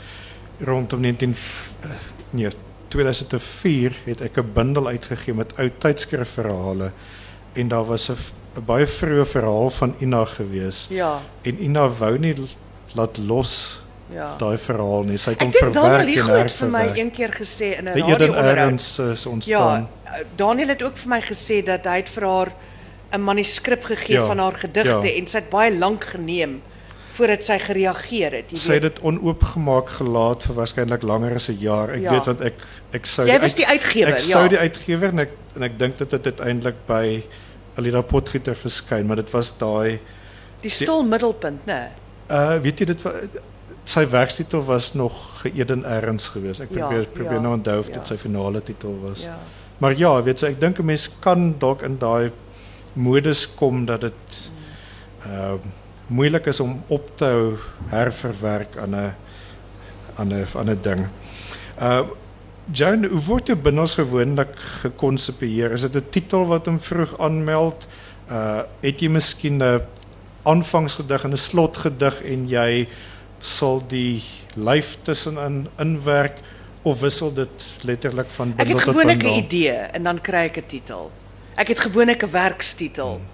Speaker 3: rondom 19 f- eh, nee 2004 het ek 'n bundel uitgegee met ou tydskrifverhale en daar was 'n 'n baie vroeë verhaal van Ina gewees
Speaker 2: Ja,
Speaker 3: en Ina wou nie laat los
Speaker 2: ja.
Speaker 3: daai verhaal nie. Sy het hom
Speaker 2: Ek dink Daniel
Speaker 3: verwerk en
Speaker 2: het vir my
Speaker 3: herverwerk.
Speaker 2: een keer gesê in 'n radio-onderhoud.
Speaker 3: Is ontstaan.
Speaker 2: Ja, Daniel het ook vir my gesê dat hy het vir haar 'n manuskrip gegee
Speaker 3: Ja,
Speaker 2: van haar gedigte
Speaker 3: ja.
Speaker 2: en sy het baie lank geneem voordat sy gereageer het, jy
Speaker 3: Sy het dit onoopgemaak gelaat vir waarskynlik langer as 'n jaar. Ek
Speaker 2: Ja.
Speaker 3: weet want ek ek sou
Speaker 2: Jy was die uitgewer,
Speaker 3: Ek sou
Speaker 2: ja.
Speaker 3: die uitgewer en ek en ek dink dit het uiteindelik by Alida Potgieter verskyn, maar dit was daai
Speaker 2: Die stil middelpunt, né?
Speaker 3: uh weet jy dit sy werkstitel was nog Eden Erns geweest. Ek
Speaker 2: Ja,
Speaker 3: probeer probeer
Speaker 2: ja,
Speaker 3: nou onthou of
Speaker 2: ja.
Speaker 3: dit sy finale titel was.
Speaker 2: Ja.
Speaker 3: Maar ja, weet jy, ek dink 'n mens kan dalk in daai modus kom dat dit uh moeilik is om op te hou herverwerk aan 'n aan 'n aan 'n ding. Uh Joan, hoe word jou bindels gewoonlik gekonsepieer? Is dit 'n titel wat hom vroeg aanmeld? Uh het jy miskien 'n aanvangsgedig en 'n slotgedig en jy sal die lyf tussenin inwerk of wissel dit letterlik van
Speaker 2: Ek
Speaker 3: bindel
Speaker 2: het
Speaker 3: tot
Speaker 2: gewoonlik 'n idee en dan kry ek 'n titel. Ek het gewoonlik 'n werkstitel.
Speaker 3: Hmm.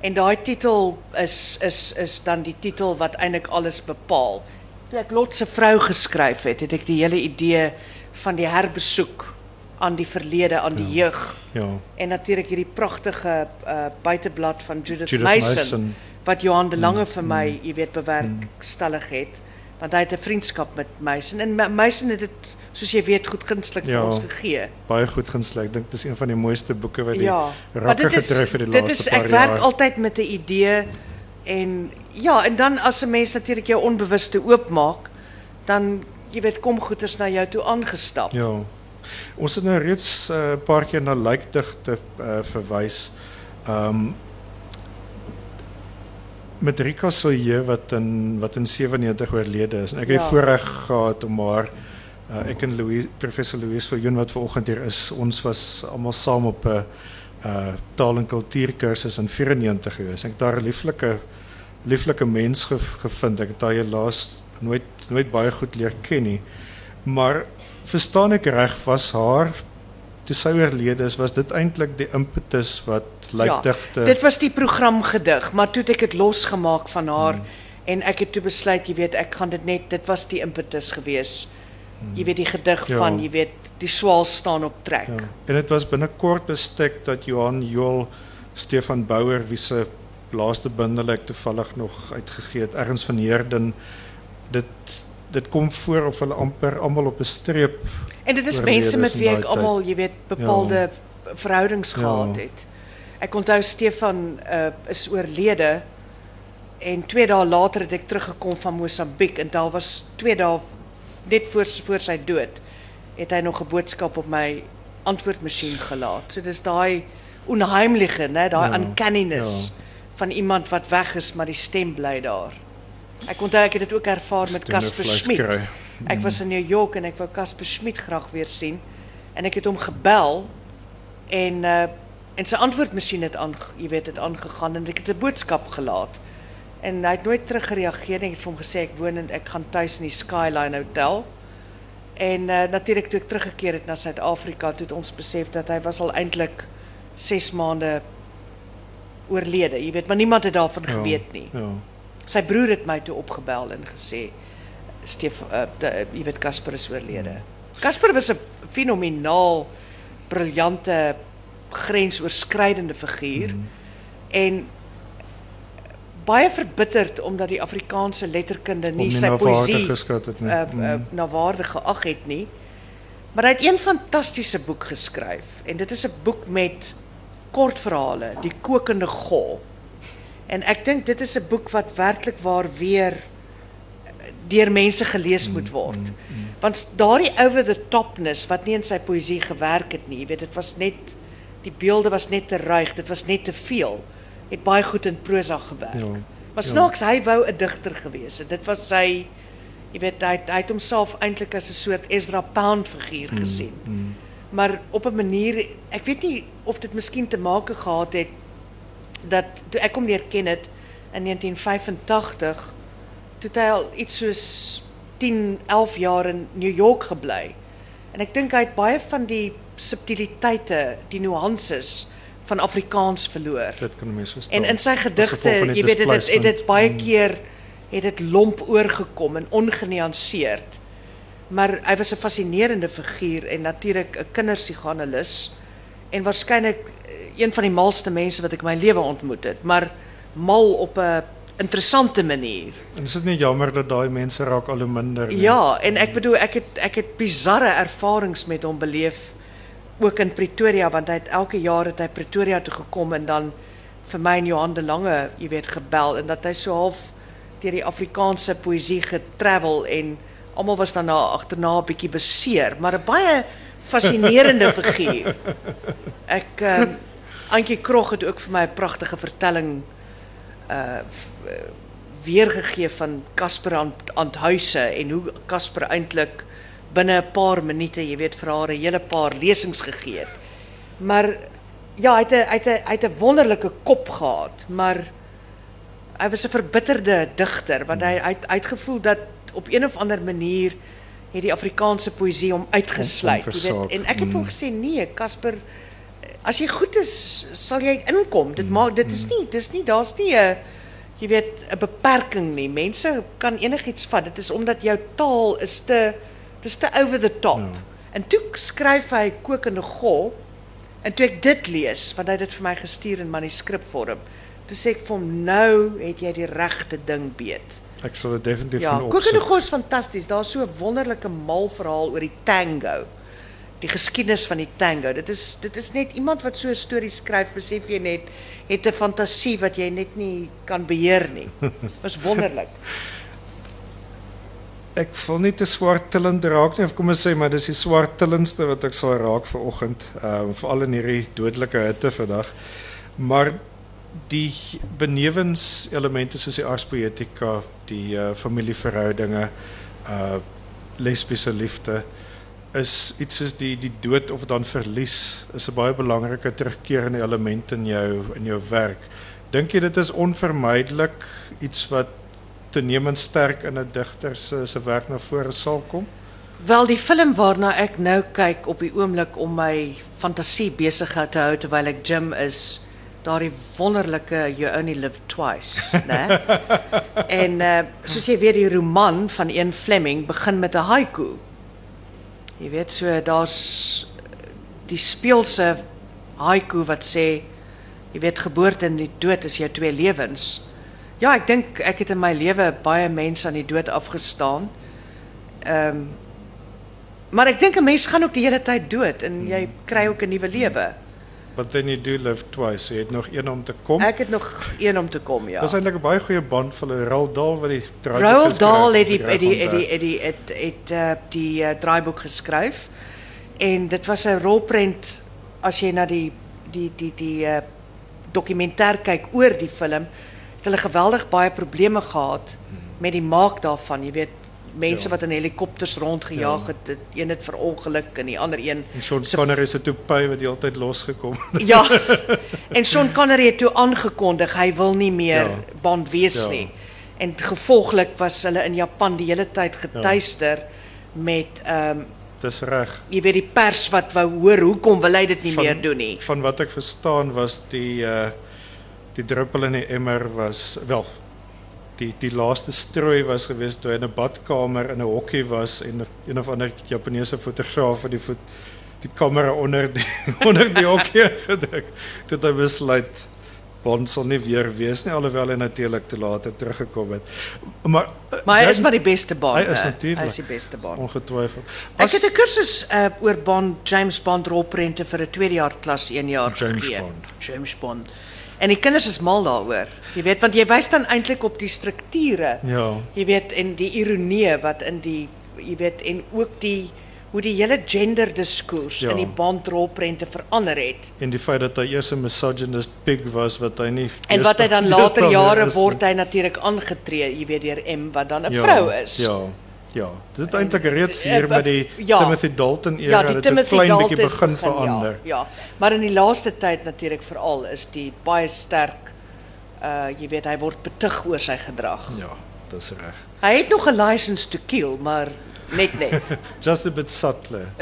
Speaker 2: En daai titel is is is dan die titel wat eintlik alles bepaal. Toe ek Lot se vrou geskryf het, het ek die hele idee van die herbesoek aan die verlede, aan die jeug
Speaker 3: Ja.
Speaker 2: en natuurlik hierdie pragtige uh, buiteblad van Judith,
Speaker 3: Judith
Speaker 2: Mason,
Speaker 3: Mason.
Speaker 2: wat Johan de Lange vir my, jy weet, bewerkstellig het. Want hy het 'n vriendskap met Mason en Ma- Mason het soos jy weet goed gunstig vir
Speaker 3: Ja.
Speaker 2: ons gegee.
Speaker 3: Baie goed gesluk. Ek dink dis een van die mooiste boeke wat die
Speaker 2: Ja, dit is
Speaker 3: die
Speaker 2: dit is
Speaker 3: paar
Speaker 2: ek werk altyd met 'n idee en ja, en dan as 'n mens natuurlik jou onbewuste oopmaak, dan jy weet kom goeters na jou toe aangestap.
Speaker 3: Ja. Ons het nou reeds 'n uh, paar keer na lijkdigte uh, verwys. Ehm met Rika Silje wat in wat in 97 oorlede is. En ek het
Speaker 2: Ja.
Speaker 3: voorreg gehad om haar uh, ek en Louis professor Louis Viljoen wat vanoggend hier is, ons was almal saam op 'n uh, taal en kultuurkursus in 94 gewees. Ek het daar 'n lieflike lieflike mens ge, gevind. Ek het haar nooit nooit baie goed leer ken nie. Maar verstaan ek reg was haar toe sy oorlede is, was dit eintlik die impetus wat lijkdigte
Speaker 2: Dit was die programgedig, maar toe het ek dit losgemaak van haar
Speaker 3: Hmm.
Speaker 2: en ek het toe besluit, jy weet, ek gaan dit net dit was die impetus gewees. Jy weet die gedig
Speaker 3: Ja.
Speaker 2: van, jy weet, die swaal staan op trek.
Speaker 3: Ja. En dit was binnekort bestek dat Johan Joel Stefan Bouwer wie se laaste bundel ek toevallig nog uitgegee het, ergens van Heerden dit dit kom voor of hulle amper almal op 'n streep
Speaker 2: En dit is
Speaker 3: oorlede
Speaker 2: mense met wie
Speaker 3: tyd.
Speaker 2: almal, jy weet, bepaalde verhoudings gehad het. Ek onthou Stefan uh, is oorlede en 2 dae later het ek teruggekom van Mosambiek en daar was 2 dae net voor voor sy dood het hy nog 'n boodskap op my antwoordmasjien gelaat. So dis daai onheimliche, né, daai
Speaker 3: Ja,
Speaker 2: uncanniness
Speaker 3: ja.
Speaker 2: van iemand wat weg is maar die stem bly daar. Ek onthou ek het ook ervaar met Casper Schmidt.
Speaker 3: kry.
Speaker 2: Ek was in New York en ek wou Casper Schmidt graag weer sien en ek het hom gebel en uh en sy antwoordmasjien het aan jy weet het aangegaan en ek het 'n boodskap gelaat. En hy het nooit teruggereageer nie. Ek het vir hom gesê ek woon en ek gaan tuis in die Skyline Hotel. En uh natuurlik toe ek teruggekeer het na Suid-Afrika, toe het ons besef dat hy was al eintlik 6 maande oorlede. Jy weet, maar niemand het daarvan
Speaker 3: Ja,
Speaker 2: geweet nie.
Speaker 3: Ja.
Speaker 2: Sy broer het my toe opgebel en gesê Stef uh, de, jy weet Casper is oorlede. Casper was 'n fenomenaal briljante grensoorskridende figuur mm. en baie verbitterd omdat die Afrikaanse letterkunde nie
Speaker 3: Om
Speaker 2: sy poësie
Speaker 3: geskat het nie.
Speaker 2: uh, uh,
Speaker 3: Mm.
Speaker 2: na waarde geag het nie. Maar hy het een fantastiese boek geskryf en dit is 'n boek met kortverhale, Die kokende gol. En ek dink dit is 'n boek wat werklik waar weer deur mense gelees moet word. Want daardie over the topness wat nie in sy poësie gewerk het nie, jy weet dit was net die beelde was net te ruig, dit was net te veel. Het baie goed in prosa gewerk.
Speaker 3: Ja,
Speaker 2: Maar
Speaker 3: ja.
Speaker 2: snaaks hy wou 'n digter gewees het. Dit was sy jy weet hy hy het homself eintlik as 'n soort Ezra Pound figuur gesien.
Speaker 3: Mm.
Speaker 2: Maar op 'n manier, ek weet nie of dit miskien te maak gehad het dat toe ek hom leer ken het in 1985 toe hy al iets soos 10, 11 jaar in New York gebly. En ek dink hy het baie van die subtiliteite, die nuances van Afrikaans verloor.
Speaker 3: Dit kan 'n mens verstaan.
Speaker 2: En in sy gedigte, jy weet dit het, dit baie keer het dit lomp oorgekom en ongenuanceerd. Maar hy was 'n fascinerende figuur en natuurlik 'n kinderpsiganalus en waarskynlik een van die malste mense wat ek in my lewe ontmoet het, maar mal op 'n interessante manier.
Speaker 3: En is dit nie jammer dat daai mense raak al hoe minder nie?
Speaker 2: Ja, en ek bedoel ek het ek het bizarre ervarings met hom beleef ook in Pretoria want hy het elke jaar het hy Pretoria toe gekom en dan vir my en Johan de Lange, jy weet, gebel en dat hy so half deur die Afrikaanse poësie getravel en almal was dan na agterna 'n bietjie beseer, maar 'n baie fascinerende figuur. Ek ehm Antjie Krog het ook vir my 'n pragtige vertelling uh uh, weergegee van Casper aan Anthuise en hoe Casper eintlik binne 'n paar minute, jy weet, vir haar 'n hele paar lesings gegee het. Maar ja, hy het 'n hy het 'n hy het 'n wonderlike kop gehad, maar hy was 'n verbitterde digter want hy hy het uitgevoel dat op een of ander manier het die Afrikaanse poësie hom uitgesluit, jy weet.
Speaker 3: versaak.
Speaker 2: En ek het vir hom gesê nee, Casper, as jy goed is, sal jy inkom. Dit maak dit is nie dis nie daar's nie 'n jy weet 'n beperking nie. Mense kan enigiets vat. Dit is omdat jou taal is te dis te over the top.
Speaker 3: Ja.
Speaker 2: En toe skryf hy kokende gol en toe ek dit lees, want hy het dit vir my gestuur in manuskripvorm. Toe sê ek vir hom nou het jy die regte ding beet.
Speaker 3: Ek sal dit definitief
Speaker 2: Ja,
Speaker 3: gaan
Speaker 2: kokende
Speaker 3: opsoek.
Speaker 2: gol is fantasties. Daar's so 'n wonderlike mal verhaal oor die tango. Die geskiedenis van die tango. Dit is dit is net iemand wat so 'n storie skryf, besef jy net, het 'n fantasie wat jy net nie kan beheer nie. Was wonderlik.
Speaker 3: Ek wil nie te swartillend raak nie of kom ons sê maar dis die swartillendste wat ek sal raak vir oggend, ehm veral in hierdie dodelike hitte vandag. Maar die benewens elemente soos die arspoetika, die uh, familieverhoudinge, uh lesbiese liefde is iets soos die die dood of dan verlies is 'n baie belangrike terugkerende element in jou in jou werk. Dink jy dit is onvermydelik iets wat toenemend sterk in 'n digter se se werk na vore sal kom?
Speaker 2: Wel die film waarna ek nou kyk op die oomblik om my fantasie besig te hou terwyl ek gym is, daardie wonderlike You Only Live Twice, né? en uh, soos jy weet die roman van een Fleming begin met 'n haiku. Jy weet so daar's die speelse haiku wat sê jy weet geboorte en die dood is jou twee lewens. Ja, ek dink ek het in my lewe baie mense aan die dood afgestaan. Ehm um, maar ek dink 'n mens gaan ook die hele tyd dood en jy kry ook 'n nuwe lewe.
Speaker 3: But then you do live twice. Jy het nog een om te kom.
Speaker 2: Ek het nog een om te kom, ja.
Speaker 3: Dis eintlik 'n baie goeie band van Roald Dahl wat die
Speaker 2: Roald Dahl die
Speaker 3: ek
Speaker 2: het
Speaker 3: reg
Speaker 2: die die het die het het uh, die uh, draaiboek geskryf en dit was 'n rolprent as jy na die die die die uh, dokumentêr kyk oor die film het hulle geweldig baie probleme gehad met die maak daarvan jy weet mense
Speaker 3: Ja.
Speaker 2: wat in helikopters rondgejaag het dit een het verongeluk en die ander een
Speaker 3: En Sean
Speaker 2: se
Speaker 3: Connery se toepy wat die altyd losgekom.
Speaker 2: Ja. En Sean Connery het toe aangekondig hy wil nie meer
Speaker 3: Ja.
Speaker 2: Bond wees nie. En gevolglik was hulle in Japan die hele tyd getuister met ehm um,
Speaker 3: Dis reg.
Speaker 2: jy weet die pers wat wou hoor hoekom wil hy dit nie
Speaker 3: Van-
Speaker 2: meer doen nie.
Speaker 3: Van wat ek verstaan was die uh die druppel in die emmer was wel die die laaste strooi was gewees toe hy in 'n badkamer in 'n hokkie was en een of ander Japaneese fotograaf het die voet die kamera onder die onder die hokkie gedruk tot hy besluit Bond sal nie weer wees nie alhoewel hy natuurlik te laat het teruggekom het. Maar
Speaker 2: Maar hy
Speaker 3: dan-
Speaker 2: is maar die beste Bond.
Speaker 3: Hy is
Speaker 2: hè.
Speaker 3: natuurlijk.
Speaker 2: Hy is die beste Bond.
Speaker 3: ongetwyfeld.
Speaker 2: Ek het 'n kursus uh, oor Bond James Bond rolprente vir 'n tweede jaar klas 1 jaar
Speaker 3: James
Speaker 2: gegee.
Speaker 3: Bond.
Speaker 2: James Bond. En die kinders is mal daaroor. Jy weet want jy wys dan eintlik op die strukture.
Speaker 3: ja,
Speaker 2: Jy weet en die ironie wat in die jy weet en ook die hoe die hele gender diskurs
Speaker 3: Ja.
Speaker 2: in die bandrolprente verander het.
Speaker 3: En die feit dat hy eers 'n misogynist pig was wat hy nie
Speaker 2: En wat hy dan later jare word hy natuurlik aangetree, jy weet deur M wat dan 'n
Speaker 3: ja,
Speaker 2: vrou is.
Speaker 3: Ja. Ja, dit het eintlik reeds
Speaker 2: eh,
Speaker 3: hier met die
Speaker 2: ja.
Speaker 3: Timothy Dalton era
Speaker 2: Ja, die
Speaker 3: dit 'n klein bietjie begin verander.
Speaker 2: Ja, ja, maar in die laaste tyd natuurlik veral is die baie sterk uh jy weet hy word betug oor sy gedrag.
Speaker 3: Ja, dis reg.
Speaker 2: Hy het nog 'n license to kill, maar net net.
Speaker 3: Just a bit subtler.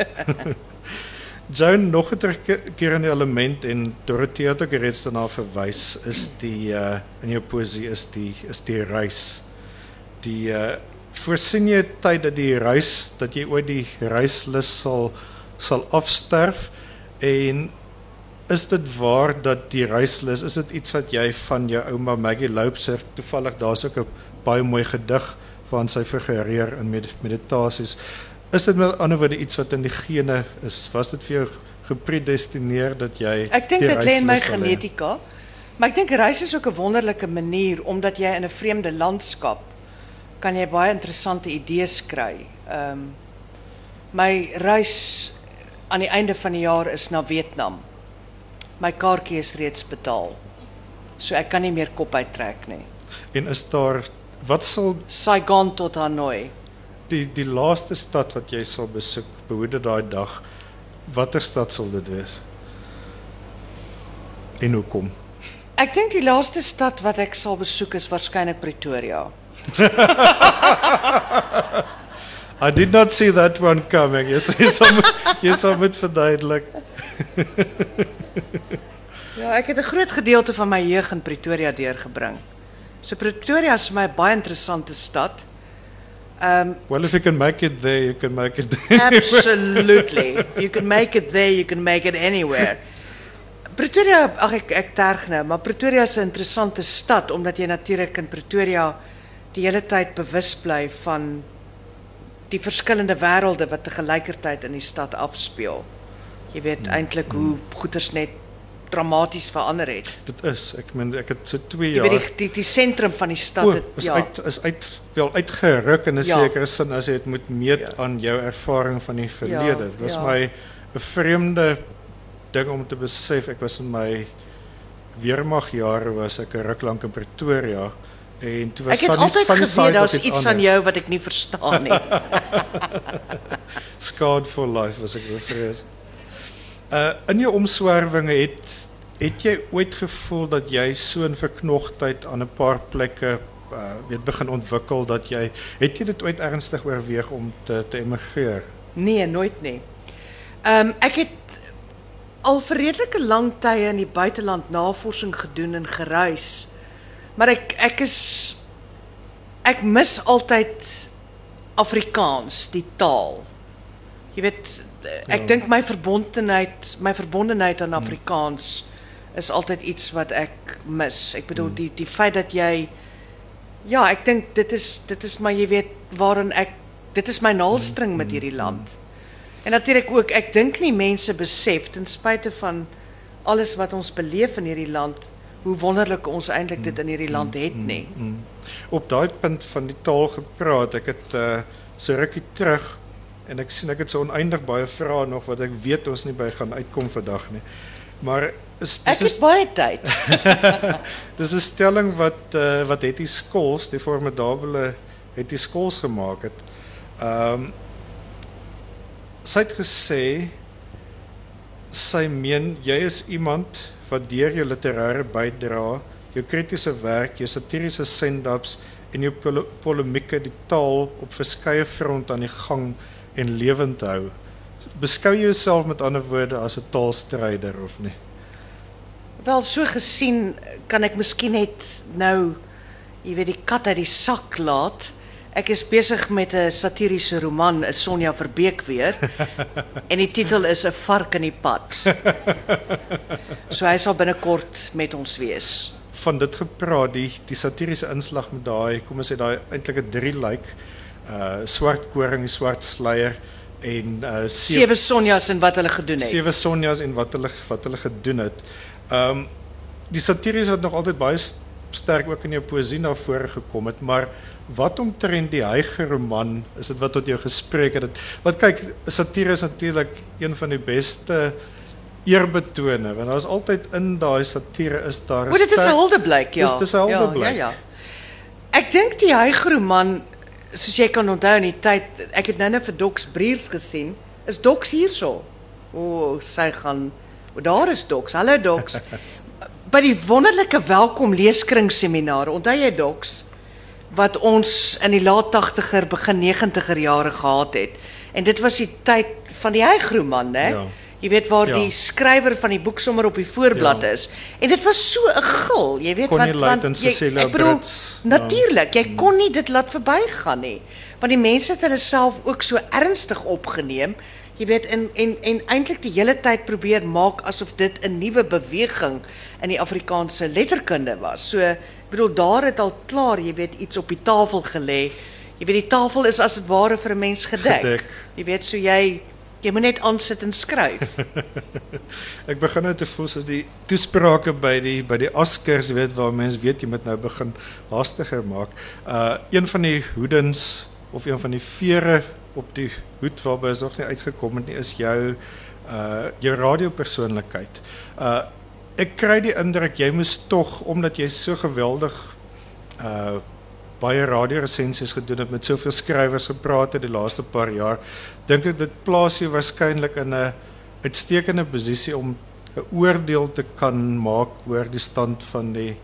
Speaker 3: Joan nog 'n terugkerende element en Dorothea het ook reeds daarna verwys is die uh in jou poesie is die is die reis. Die uh voorsien jy tyd dat die reis dat jy ooit die reislus sal sal afsterf? En is dit waar dat die reislus is dit iets wat jy van jou ouma Maggie Loubser toevallig daar's ook 'n baie mooi gedig waarin sy figureer in med meditasies. Is dit met ander woorde iets wat in die gene is? Was dit vir jou gepredestineer dat jy
Speaker 2: Ek dink dit lê in my genetika. Maar ek dink reis is ook 'n wonderlike manier omdat jy in 'n vreemde landskap kan jy baie interessante idees kry. Ehm um, my reis aan die einde van die jaar is na Vietnam. My kaartjie is reeds betaal. So ek kan nie meer kop uittrek nie.
Speaker 3: en is daar wat sal
Speaker 2: Saigon tot Hanoi.
Speaker 3: die die laaste stad wat jy sal besoek behoede daai dag watter stad sal dit wees en hoekom
Speaker 2: Ek dink die laaste stad wat ek sal besoek is waarskynlik Pretoria.
Speaker 3: I did not see that one coming. Yes, jy sal moet, jy sal moet verduidelik.
Speaker 2: Ja, ek het 'n groot gedeelte van my jeug in Pretoria deurgebring. So Pretoria is vir my 'n baie interessante stad. Um
Speaker 3: Well, if you can make it there, you can make it there.
Speaker 2: absolutely. you can make it there, you can make it anywhere. Pretoria, ag ek ek terg nou, maar Pretoria is 'n interessante stad omdat jy natuurlik in Pretoria die hele tyd bewus bly van die verskillende wêrelde wat te gelykertyd in die stad afspeel. Jy weet eintlik hoe goeders net dramaties verander het.
Speaker 3: Dit is, ek meen ek het so 2
Speaker 2: Jy
Speaker 3: jaar
Speaker 2: weet die die, die sentrum van die stad
Speaker 3: o,
Speaker 2: het
Speaker 3: is
Speaker 2: ja.
Speaker 3: uit is uit wel uitgeruk in 'n
Speaker 2: Ja.
Speaker 3: sekere sin as jy dit moet meet
Speaker 2: Ja.
Speaker 3: aan jou ervaring van die verlede. Dit was
Speaker 2: ja.
Speaker 3: my 'n vreemde ding om te besef. Ek was in my weermagjare was ek 'n ruk lank in Pretoria en toe was
Speaker 2: Ek het
Speaker 3: Sunny-
Speaker 2: altyd
Speaker 3: Sunnyside
Speaker 2: geweet
Speaker 3: was
Speaker 2: daar's iets aan jou wat ek nie verstaan nie.
Speaker 3: Scarred for life was ek bevrees. Uh in jou omswervinge het het jy ooit gevoel dat jy so 'n verknogtheid aan 'n paar plekke uh weet begin ontwikkel dat jy het jy dit ooit ernstig oorweeg om te te emigreer?
Speaker 2: Nee, nooit nie. Ehm um, ek het al vir redelike lang tye in die buiteland navorsing gedoen en gereis. Maar ek ek is ek mis altyd Afrikaans, die taal. Jy weet ek
Speaker 3: Ja.
Speaker 2: dink my verbondenheid, my verbondenheid aan Afrikaans is altyd iets wat ek mis. Ek bedoel die die feit dat jy ja, ek dink dit is dit is maar jy weet waarin ek dit is my naaldstring met hierdie land. En natuurlik ook ek dink nie mense besef ten spyte van alles wat ons beleef in hierdie land hoe wonderlik ons eintlik dit in hierdie land het nie.
Speaker 3: Op daai punt van die taal gepraat, ek het uh so rukkie terug en ek sien ek het so oneindig baie vrae nog wat ek weet ons nie by gaan uitkom vandag nie. Maar is dis
Speaker 2: het baie tyd.
Speaker 3: Dis 'n stelling wat uh, wat Hetty Skols, die formidable Hetty Skols gemaak het. Ehm um, sy het gesê sy meen jy is iemand wat deur jou literêre bydrae, jou kritiese werk, jou satiriese send-ups en jou pol polemieke die taal op verskeie fronte aan die gang en lewend hou. Beskou jouself met ander woorde as 'n taalstryder of nie?
Speaker 2: Wel so gesien kan ek miskien net nou jy weet die kat uit die sak laat. Ek is besig met 'n satiriese roman, 'n Sonja Verbeek weer. en die titel is 'n vark in die pad. So hy sal binnekort met ons wees.
Speaker 3: van dit gepraat die die satiriese inslag met daai kom ons sê daai eintlik 'n drie lyk uh swart koring, swart sluier en uh
Speaker 2: Sewe Sonjas en wat hulle gedoen het.
Speaker 3: sewe sonjas en wat hulle wat hulle gedoen het. Um die satiries wat nog altyd baie st- sterk ook in jou poësie na vore gekom het, maar wat omtrent die Heiger roman is dit wat tot jou gespreek het? Want kyk, satire is natuurlik een van die beste eerbetone want daar's altyd in daai satire is daar
Speaker 2: O, dit is 'n huldeblyk, ja.
Speaker 3: Dis 'n huldeblyk.
Speaker 2: Ja, ja, ja. Ek dink die Hygroman, soos jy kan onthou in die tyd, ek het nou net vir Docs Briers gesien, is Docs hierso. O, sy gaan o, daar is Docs. Hallo Docs. By die wonderlike welkom leeskring seminar, onthou jy Docs? wat ons in die laat 80er begin 90er jare gehad het. En dit was die tyd van die Hygroman, hè?
Speaker 3: Ja.
Speaker 2: Jy weet waar
Speaker 3: Ja.
Speaker 2: die skrywer van die boek sommer op die voorblad
Speaker 3: Ja.
Speaker 2: is. En dit was so 'n gil, jy weet wat
Speaker 3: en
Speaker 2: jy- ek bedoel natuurlik, jy kon nie dit laat verbygaan nie. Want die mense het hulle self ook so ernstig opgeneem. Jy weet en en en eintlik die hele tyd probeer maak asof dit 'n nuwe beweging in die Afrikaanse letterkunde was. So ek bedoel daar het al klaar, jy weet, iets op die tafel gelê. Jy weet die tafel is as ware vir 'n mens gedek.
Speaker 3: Gedek.
Speaker 2: Jy weet so jy jy moet net aansit en skryf.
Speaker 3: Ek begin nou te voel soos die toesprake by die by die Oscars, jy weet waar mense weet jy moet nou begin haastiger maak. Uh een van die hoedens of een van die vere op die hoed waarby is nog nie uitgekom het nie is jou uh jou radiopersoonlikheid. Uh ek kry die indruk jy moes tog omdat jy so geweldig uh baie radioresensies gedoen het met soveel skrywers gepraat het die laaste paar jaar dink ek dit plaas jou waarskynlik in 'n uitstekende posisie om 'n oordeel te kan maak oor die stand van die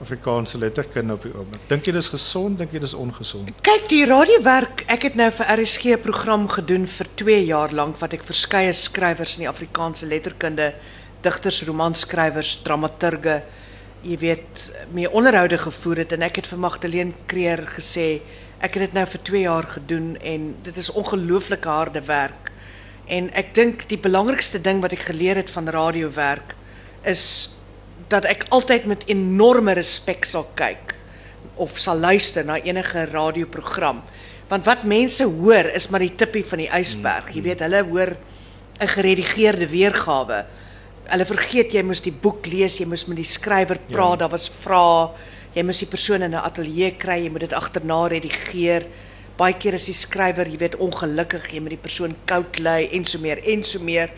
Speaker 3: Afrikaanse letterkunde op die oomblik. Dink jy dis gesond, dink jy dis ongesond?
Speaker 2: Kyk, die radiowerk, ek het nou vir RSG 'n program gedoen vir 2 jaar lank wat ek verskeie skrywers in die Afrikaanse letterkunde, digters, romanskrywers, dramaturge, jy weet, mee onderhoude gevoer het en ek het vir Magdalene Creer gesê, ek het dit nou vir 2 jaar gedoen en dit is ongelooflike harde werk. En ek dink die belangrikste ding wat ek geleer het van radiowerk is dat ek altyd met enorme respek sal kyk of sal luister na enige radioprogram. Want wat mense hoor is maar die tippie van die ysberg. Jy weet, hulle hoor 'n geredigeerde weergawe. Hulle vergeet jy moes die boek lees, jy moes met die skrywer praat, ja. daar was vrae, jy moes die persoon in 'n ateljee kry, jy moet dit agterna redigeer. Baie keer is die skrywer, jy weet, ongelukkig, jy moet die persoon koud lei en so meer en so meer.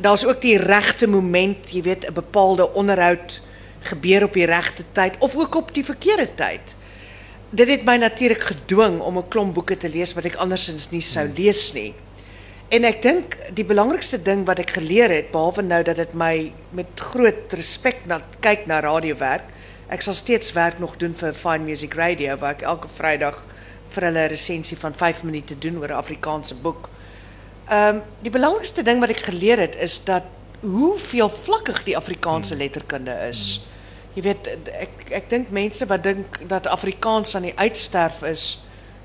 Speaker 2: Daar's ook die regte moment, jy weet, 'n bepaalde onderhoud gebeur op die regte tyd of ook op die verkeerde tyd. Dit het my natuurlik gedwing om 'n klomp boeke te lees wat ek andersins nie sou lees nie. En ek dink die belangrikste ding wat ek geleer het, behalwe nou dat dit my met groot respek na kyk na radiowerk. Ek sal steeds werk nog doen vir Fine Music Radio waar ek elke Vrydag vir hulle 'n resensie van 5 minute doen oor 'n Afrikaanse boek. Um, die belangrikste ding wat ek geleer het is dat hoe veelvlakkig die Afrikaanse letterkunde is. Jy weet ek ek dink mense wat dink dat Afrikaans aan die uitsterf is,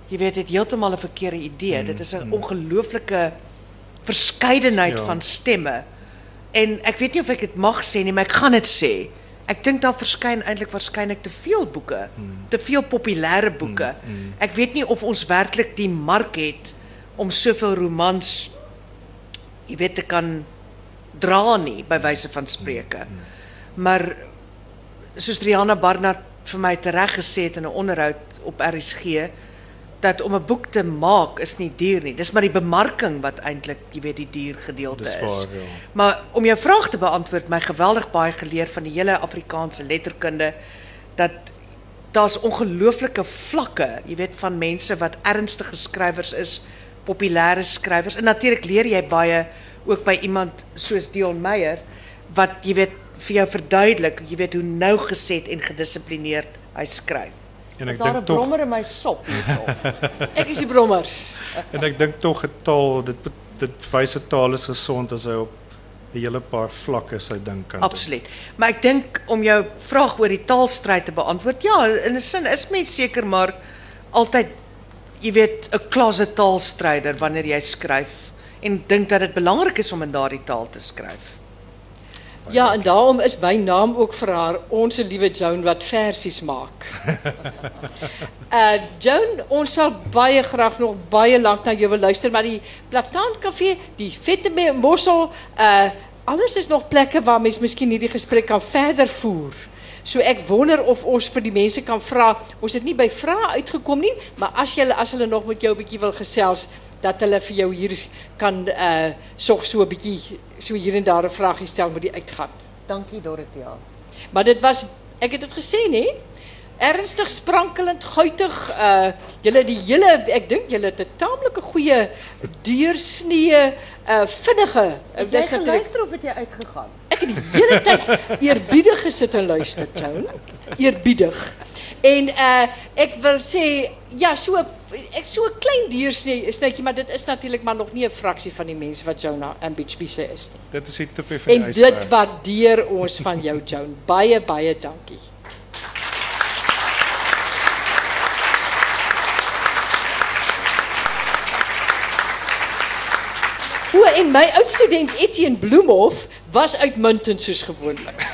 Speaker 2: jy weet het heeltemal 'n verkeerde idee. Dit is 'n ongelooflike verskeidenheid
Speaker 3: Ja.
Speaker 2: van stemme. En ek weet nie of ek dit mag nie, maar ek gaan dit sê. Ek dink daar verskyn eintlik waarskynlik te veel boeke, te veel populêre boeke. Ek weet nie of ons werklik die mark het om soveel romans jy weet te kan dra nie by wyse van spreuke. Maar soos Rihanna Barnard vir my tereg gesê het in 'n onderhoud op RSG dat om 'n boek te maak is nie duur nie. Dis maar die bemarking wat eintlik, jy weet, die duur gedeelte is.
Speaker 3: waar, ja.
Speaker 2: Maar om jou vraag te beantwoord, my geweldig baie geleer van die hele Afrikaanse letterkunde dat daar's ongelooflike vlakke, jy weet, van mense wat ernstige skrywers is, populêre skrywers. En natuurlik leer jy baie ook by iemand soos Dion Meyer wat jy weet vir jou verduidelik, jy weet hoe nougeset en gedissiplineerd hy skryf.
Speaker 3: En ek dink tog
Speaker 2: brommer in my sop hierso?
Speaker 1: Ek is die brommers.
Speaker 3: en ek dink tog 'n taal dit dit wys 'n taal is gesond as hy op 'n hele paar vlakke sy ding kan doen.
Speaker 2: Absoluut. Maar ek dink om jou vraag oor die taalstryd te beantwoord, ja, in 'n sin is mens seker maar altyd jy weet 'n closet taalstryder wanneer jy skryf en dink dat dit belangrik is om in daardie taal te skryf.
Speaker 1: Ja, en daarom is my naam ook vir haar ons liewe Joan wat versies maak. uh Joan, ons sal baie graag nog baie lank na jou wil luister, maar die Plataan Kafee, die Vette Mossel, uh alles is nog plekke waar mens miskien hierdie gesprek kan verder voer. So ek wonder of ons vir die mense kan vra. Ons het nie by vrae uitgekom nie, maar as jy as hulle nog met jou 'n bietjie wil gesels, dat hulle vir jou hier kan uh sorg so 'n bietjie so hier en daar 'n vraagie stel met die uitgaan.
Speaker 2: Dankie Dorothea.
Speaker 1: Maar dit was ek het dit gesê nê? Ernstig sprankelend, guitig. Uh julle die hele ek dink julle het 'n taamlike goeie deursnee uh vinnige. Uh, dis natuurlik
Speaker 2: of het jy uitgegaan?
Speaker 1: Ek het die hele tyd eerbiedig gesit en luister, Joan. Eerbiedig. En uh ek wil sê ja, so ek so 'n klein deursnee snytjie, maar dit is natuurlik maar nog nie 'n fraksie van die mense wat Jonah en Beachbise is nie.
Speaker 3: Dit is die tipe van
Speaker 1: En dit waardeer ons van jou, Joan. Baie baie dankie. O, en my oudstudent Etienne Bloemhof was uitmuntend soos gewoonlik.